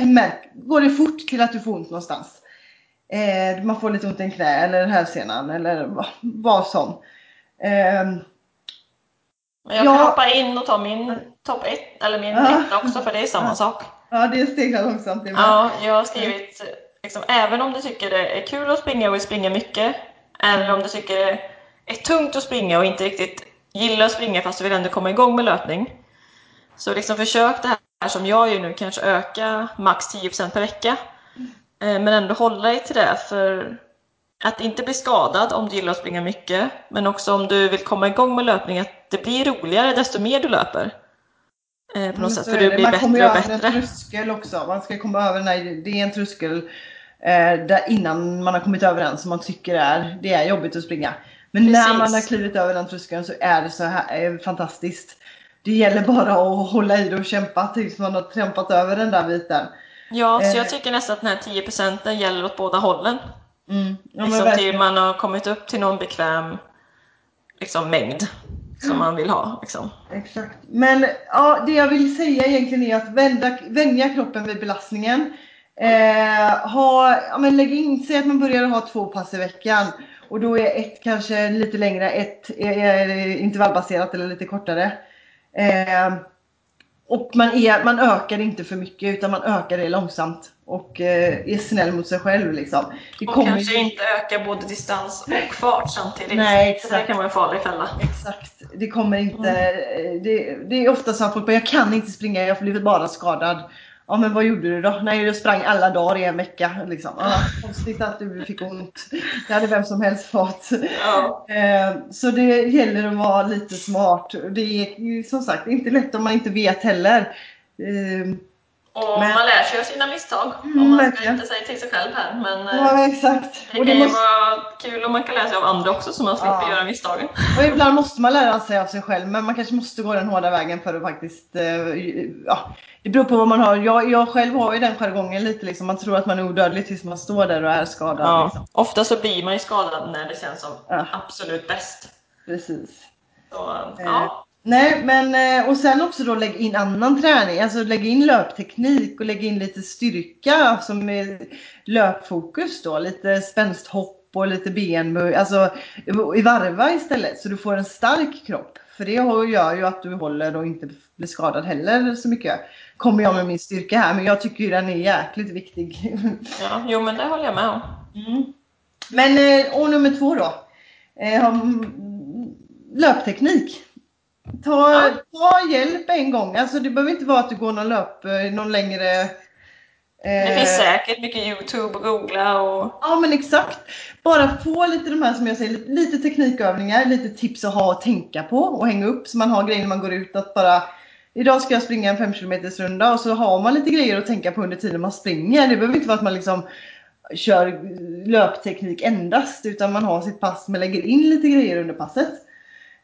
märk, går det fort till att du får ont någonstans. Eh, man får lite ont i en knä eller hälsenan eller vad som. Eh, jag kan ja. hoppa in och ta min topp 1, eller min ja. också, för det är samma sak. Ja, det är stegrar långsamt. Ja, jag har skrivit, liksom, även om du tycker det är kul att springa och vill springa mycket, eller om du tycker det är tungt att springa och inte riktigt gillar att springa fast du vill ändå komma igång med löpning. Så liksom försök det här som jag gör nu, kanske öka max 10% per vecka. Eh, men ändå hålla dig till det, för att inte bli skadad om du gillar att springa mycket, men också om du vill komma igång med löpning, det blir roligare desto mer du löper. Eh, på något sätt, för du blir man bättre och bättre. Kommer över en tröskel också. Man ska komma över den här, det är en tröskel eh, där innan man har kommit över den som man tycker är, det är jobbigt att springa. Men Precis. när man har klivit över den tröskeln så är det så här eh, fantastiskt. Det gäller bara att hålla i det och kämpa tills man har trampat över den där biten. Ja, så jag eh. tycker nästan att den här 10 procenten gäller åt båda hållen. Mm. Ja, liksom till man har kommit upp till någon bekväm liksom, mängd som man vill ha. Liksom. Exakt. Men ja, det jag vill säga egentligen är att vända, vänja kroppen vid belastningen. Eh, ha, ja, men lägg in, säg att man börjar ha två pass i veckan. Och då är ett kanske lite längre, ett är, är intervallbaserat eller lite kortare. Eh, och man, är, man ökar inte för mycket utan man ökar det långsamt och eh, är snäll mot sig själv. Liksom. Det och kanske inte öka både distans och fart samtidigt. Nej, exakt. det kan vara en farlig fälla. Exakt. Det kommer inte... Mm. Det, det, är ofta så att folk bara, jag kan inte springa, jag blir bara skadad. Ja men vad gjorde du då? Nej jag sprang alla dagar i en vecka. Liksom. Ja, konstigt att du fick ont. Det hade vem som helst fått. Ja. Eh, så det gäller att vara lite smart. Det är som sagt inte lätt om man inte vet heller. Eh, och men, man lär sig av sina misstag. Mm, om man ska inte säga till sig själv här. Men ja, eh, exakt. det kan ju måste... vara kul om man kan lära sig av andra också så man slipper ja. göra misstagen. Och ibland måste man lära sig av sig själv men man kanske måste gå den hårda vägen för att faktiskt ja, det beror på vad man har. Jag, jag själv har ju den jargongen lite liksom. Man tror att man är odödlig tills man står där och är skadad. Ja. Liksom. Ofta så blir man ju skadad när det känns som ja. absolut bäst. Precis. Så, eh, ja. Nej, men eh, och sen också då lägg in annan träning. Alltså lägg in löpteknik och lägg in lite styrka som är löpfokus då. Lite spänsthopp och lite benböj. Alltså i varva istället så du får en stark kropp. För det gör ju att du håller och inte blir skadad heller så mycket kommer jag med min styrka här, men jag tycker ju den är jäkligt viktig. Ja, jo men det håller jag med om. Mm. Men, eh, och nummer två då. Eh, löpteknik. Ta, ta hjälp en gång. Alltså det behöver inte vara att du går någon löp, eh, någon längre det finns säkert mycket Youtube och googla och... Ja men exakt. Bara få lite de här som jag säger, lite teknikövningar, lite tips att ha och tänka på och hänga upp så man har grejer när man går ut att bara Idag ska jag springa en 5 km runda och så har man lite grejer att tänka på under tiden man springer. Det behöver inte vara att man liksom kör löpteknik endast utan man har sitt pass men lägger in lite grejer under passet.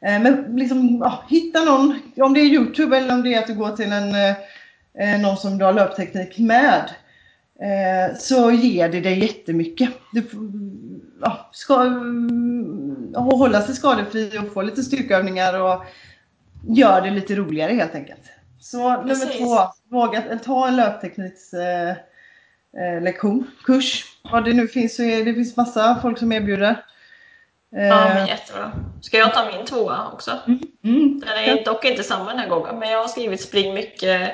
Eh, men liksom ja, hitta någon, om det är Youtube eller om det är att du går till en, eh, någon som du har löpteknik med. Eh, så ger det dig jättemycket. Du ja, ska hålla sig skadefri och få lite styrkeövningar och gör det lite roligare helt enkelt. Så Precis. nummer två, våga ta en löpteknikslektion, eh, eh, kurs. Vad det nu finns så är det finns massa folk som erbjuder. Ja, men jättebra. Ska jag ta min tvåa också? Mm. Mm. Den är dock inte samma den här gången, men jag har skrivit spring mycket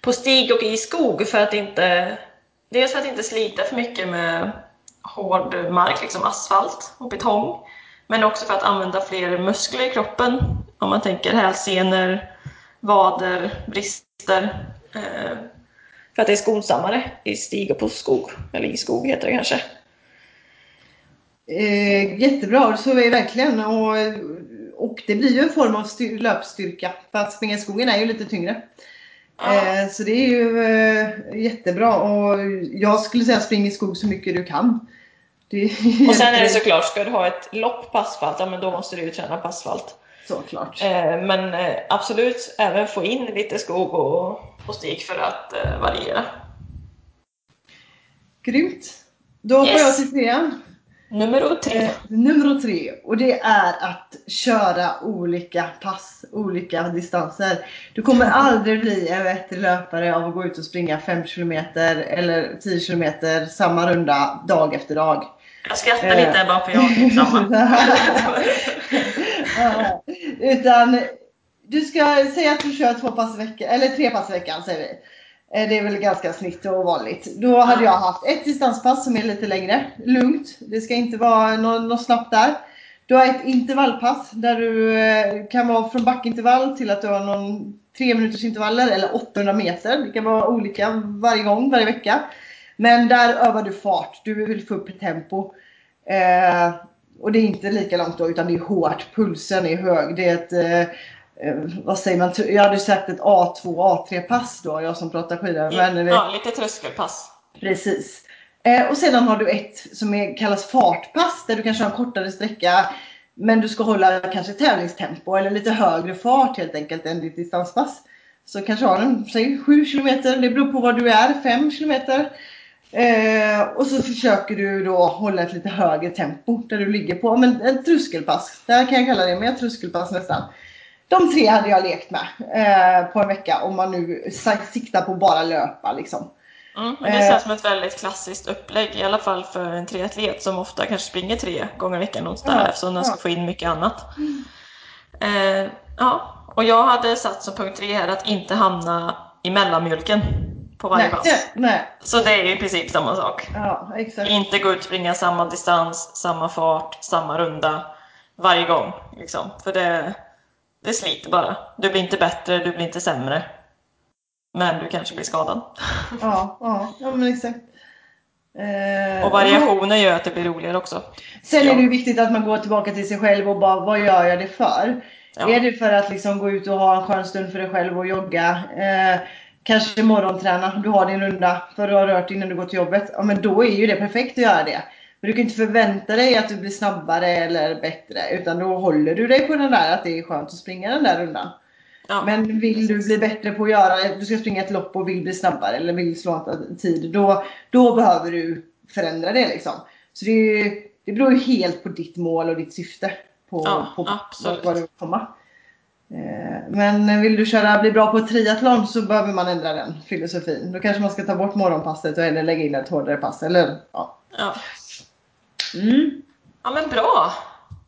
på stig och i skog för att inte Dels för att inte slita för mycket med hård mark, liksom asfalt och betong. Men också för att använda fler muskler i kroppen. Om man tänker hälsenor, vader, brister. Eh, för att det är skonsammare i stig och på skog. Eller i skog heter det kanske. Eh, jättebra, så är det verkligen. Och, och det blir ju en form av styr, löpstyrka. För att springa i skogen är ju lite tyngre. Eh, så det är ju eh, jättebra och jag skulle säga spring i skog så mycket du kan. och sen är det såklart, ska du ha ett lopp på asfalt, ja men då måste du ju träna på asfalt. Såklart. Eh, men eh, absolut, även få in lite skog och, och stig för att eh, variera. Grymt! Då hoppar yes. jag till trean. Nummer tre. Eh, nummer tre. Och det är att köra olika pass, olika distanser. Du kommer aldrig bli en bättre löpare av att gå ut och springa 5 km eller 10 km samma runda dag efter dag. Jag skrattar eh. lite bara för jag samma. Utan du ska säga att du kör två pass i veckan, eller tre pass i veckan säger vi. Eh, det är väl ganska snitt och vanligt. Då hade jag haft ett distanspass som är lite längre, lugnt. Det ska inte vara något, något snabbt där. Du har ett intervallpass där du eh, kan vara från backintervall till att du har någon 3 minuters intervaller eller 800 meter. Det kan vara olika varje gång, varje vecka. Men där övar du fart. Du vill få upp tempo. Eh, och det är inte lika långt då utan det är hårt. Pulsen är hög. Det är ett Eh, vad säger man, jag hade sagt ett A2, A3 pass då, jag som pratar skidor. Men, ja, lite tröskelpass. Precis. Eh, och sedan har du ett som är, kallas fartpass där du kanske har en kortare sträcka men du ska hålla kanske tävlingstempo eller lite högre fart helt enkelt än ditt distanspass. Så kanske har en, säg 7 km, det beror på var du är, 5 km. Eh, och så försöker du då hålla ett lite högre tempo där du ligger på, men en tröskelpass. Det här kan jag kalla det, men tröskelpass nästan. De tre hade jag lekt med eh, på en vecka om man nu siktar på bara löpa liksom. Mm, men det känns som ett väldigt klassiskt upplägg, i alla fall för en triatlet som ofta kanske springer tre gånger i veckan någonstans ja, eftersom den ska få in mycket annat. Eh, ja, Och jag hade satt som punkt tre här att inte hamna i mellanmjölken på varje Nej, pass. nej. Så det är ju i princip samma sak. Ja. Inte gå ut och springa samma distans, samma fart, samma runda varje gång. Liksom. För det, det sliter bara. Du blir inte bättre, du blir inte sämre. Men du kanske blir skadad. Ja, ja, ja men exakt. Eh, Och variationer gör att det blir roligare också. Sen är det ju viktigt att man går tillbaka till sig själv och bara, vad gör jag det för? Ja. Är det för att liksom gå ut och ha en skön stund för dig själv och jogga? Eh, kanske morgonträna, du har din runda för du har rört innan du går till jobbet. Ja men då är ju det perfekt att göra det. Men du kan inte förvänta dig att du blir snabbare eller bättre. Utan då håller du dig på den där att det är skönt att springa den där rundan. Ja. Men vill du bli bättre på att göra, du ska springa ett lopp och vill bli snabbare eller vill slå en tid. Då, då behöver du förändra det liksom. Så det, ju, det beror ju helt på ditt mål och ditt syfte. På, Ja, på absolut. vad du vill komma. Eh, Men vill du köra, bli bra på triathlon så behöver man ändra den filosofin. Då kanske man ska ta bort morgonpasset och eller lägga in ett hårdare pass. Eller, ja. Ja. Mm, ja, men bra!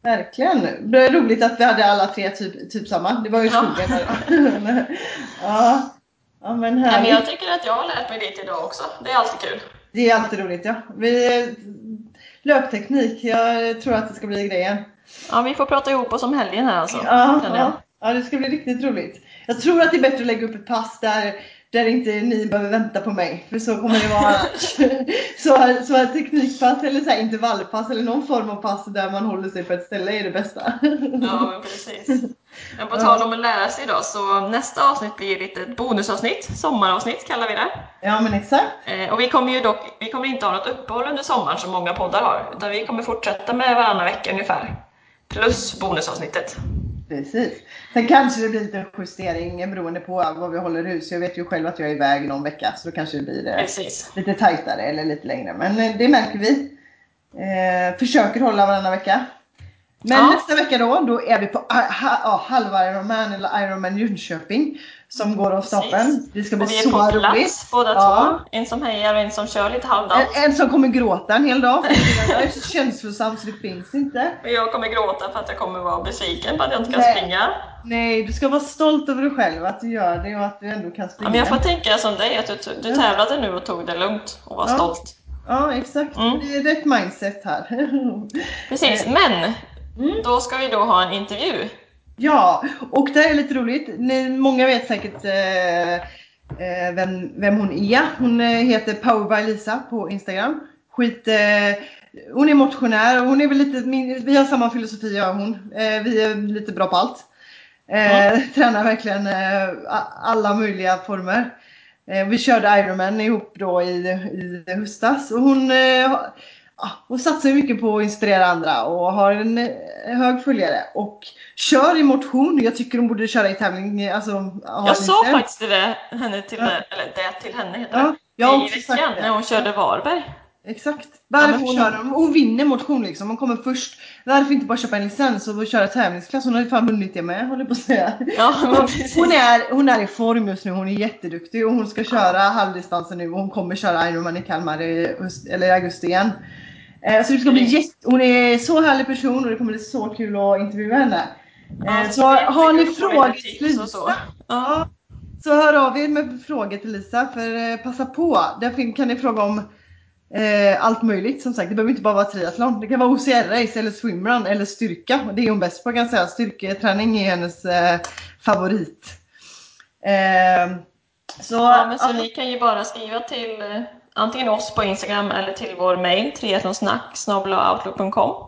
verkligen. Det är roligt att vi hade alla tre typ, typ samma. Det var ju Ja. skogen där. ja. ja, men Nej, men härligt. jag tycker att jag har lärt mig lite idag också. Det är alltid kul. Det är alltid roligt ja. Vi, löpteknik, jag tror att det ska bli grejen. Ja, vi får prata ihop oss om helgen här alltså. Ja, ja, ja, det ska bli riktigt roligt. Jag tror att det är bättre att lägga upp ett pass där, där inte ni behöver vänta på mig. För så kommer det vara så, så ett teknikpass eller så här intervallpass eller någon form av pass där man håller sig på ett ställe är det bästa. Ja, men precis. Men på tal om att lära sig idag, så nästa avsnitt blir lite ett bonusavsnitt. Sommaravsnitt kallar vi det. Ja men exakt. Eh, och vi kommer ju dock vi kommer inte ha något uppehåll under sommaren som många poddar har. Utan vi kommer fortsätta med varannan vecka ungefär. Plus bonusavsnittet. Precis. Sen kanske det blir lite justering beroende på vad vi håller hus. Jag vet ju själv att jag är iväg någon vecka så då kanske det blir eh, Precis. lite tajtare eller lite längre. Men eh, det märker vi. Eh, försöker hålla varannan vecka. Men Ja. nästa vecka då, då är vi på ah, ja, halva Ironman eller Ironman Jönköping som går av stapeln. Det ska bli Och vi är så på plats roligt. båda Ja. två. En som hejar och en som kör lite halvdant. En, en som kommer gråta en hel dag. Jag är så känslosam så det finns inte. Och jag kommer gråta för att jag kommer vara besviken på att jag inte kan Nej. springa. Nej, du ska vara stolt över dig själv att du gör det och att du ändå kan Ja, springa. men jag får tänka som dig, att du, du tävlade nu och tog det lugnt och var Ja. stolt. Ja, exakt. Mm. Det är rätt mindset här. Precis, men Mm. då ska vi då ha en intervju. Ja, och det är lite roligt. Ni, många vet säkert eh, eh, vem, vem hon är. Hon eh, heter Power by Lisa på Instagram. Skit, eh, hon är motionär och hon är väl lite, min, vi har samma filosofi jag och hon. Eh, vi är lite bra på allt. Eh, Tränar verkligen alla möjliga former. Vi körde Ironman ihop då i, i höstas och hon, hon satsar ju mycket på att inspirera andra och har en eh, hög följare och kör i motion. Jag tycker hon borde köra i tävling. Alltså, ha Jag sa faktiskt det, henne till, Ja. eller det till henne heter Ja, har I veckan när hon körde Varberg. Exakt. Varför Ja, hon- kör hon? Hon vinner motion liksom. Hon kommer först. Varför inte bara köpa en licens och köra tävlingsklass? Hon har ju fan vunnit det med, håller på att säga. Ja, Hon, är, hon är i form just nu, hon är jätteduktig och hon ska köra halvdistansen nu och hon kommer köra Ironman i Kalmar i, eller i augusti igen. Eh, så det ska bli Mm. jätte, hon är så härlig person och det kommer bli så kul att intervjua henne. Ja, Eh, så så har ni frågor till och så. Lisa, Ja. så hör av er med frågor till Lisa för eh, passa på. Där kan ni fråga om eh, allt möjligt som sagt. Det behöver inte bara vara triathlon. Det kan vara OCR-race eller swimrun eller styrka. Det är hon bäst på kan jag säga. Styrketräning är hennes eh, favorit. Eh, så, Ja, men så ja, ni kan ju bara skriva till antingen oss på Instagram eller till vår mail triathlonsnack.outlook.com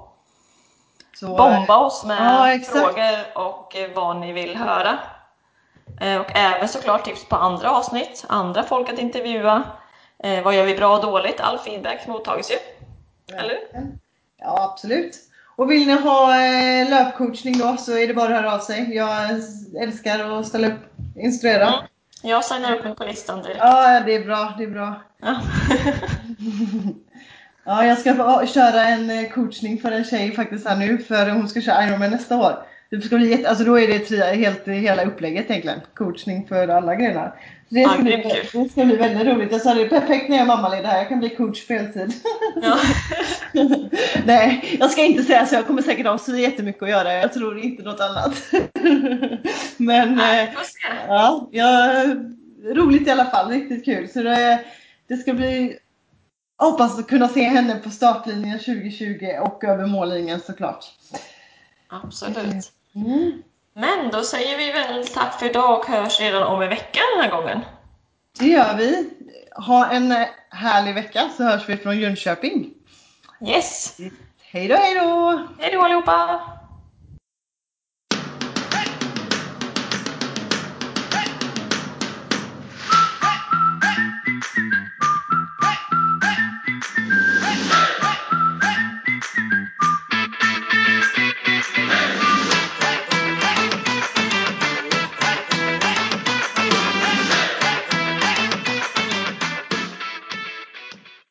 Bomba oss med Ja, frågor och eh, vad ni vill höra. Eh, Och även såklart tips på andra avsnitt, andra folk att intervjua. Eh, vad gör vi bra och dåligt? All feedback mottages ju. Eller? Ja, absolut. Och vill ni ha löpcoachning då så är det bara att höra av sig. Jag älskar att ställa upp, instruera. Mm. Jag signar upp mig på listan direkt. Ja, det är bra. Det är bra. Ja. Ja, jag ska köra en eh, coachning för en tjej faktiskt här nu för hon ska köra Ironman nästa år. det ska bli jätte, alltså då är det tre, helt, hela upplägget egentligen. Coachning för alla grenar. Det Ja, ska, bli, grymt kul. det ska bli väldigt roligt. Jag sa det är perfekt när jag är mammaledig här. Jag kan bli coach på heltid. Ja. Nej, jag ska inte säga så. Jag kommer säkert ha så jättemycket att göra. Jag tror inte något annat. Men Nej, eh, ja, ja, roligt i alla fall. Riktigt kul. Så det, det ska bli jag hoppas att kunna se henne på startlinjen 2020 och över mållinjen såklart. Absolut. Mm. Men då säger vi väl tack för idag och hörs redan om en vecka den här gången. Det gör vi. Ha en härlig vecka så hörs vi från Jönköping. Yes! Hej då, hej då! Hej då allihopa!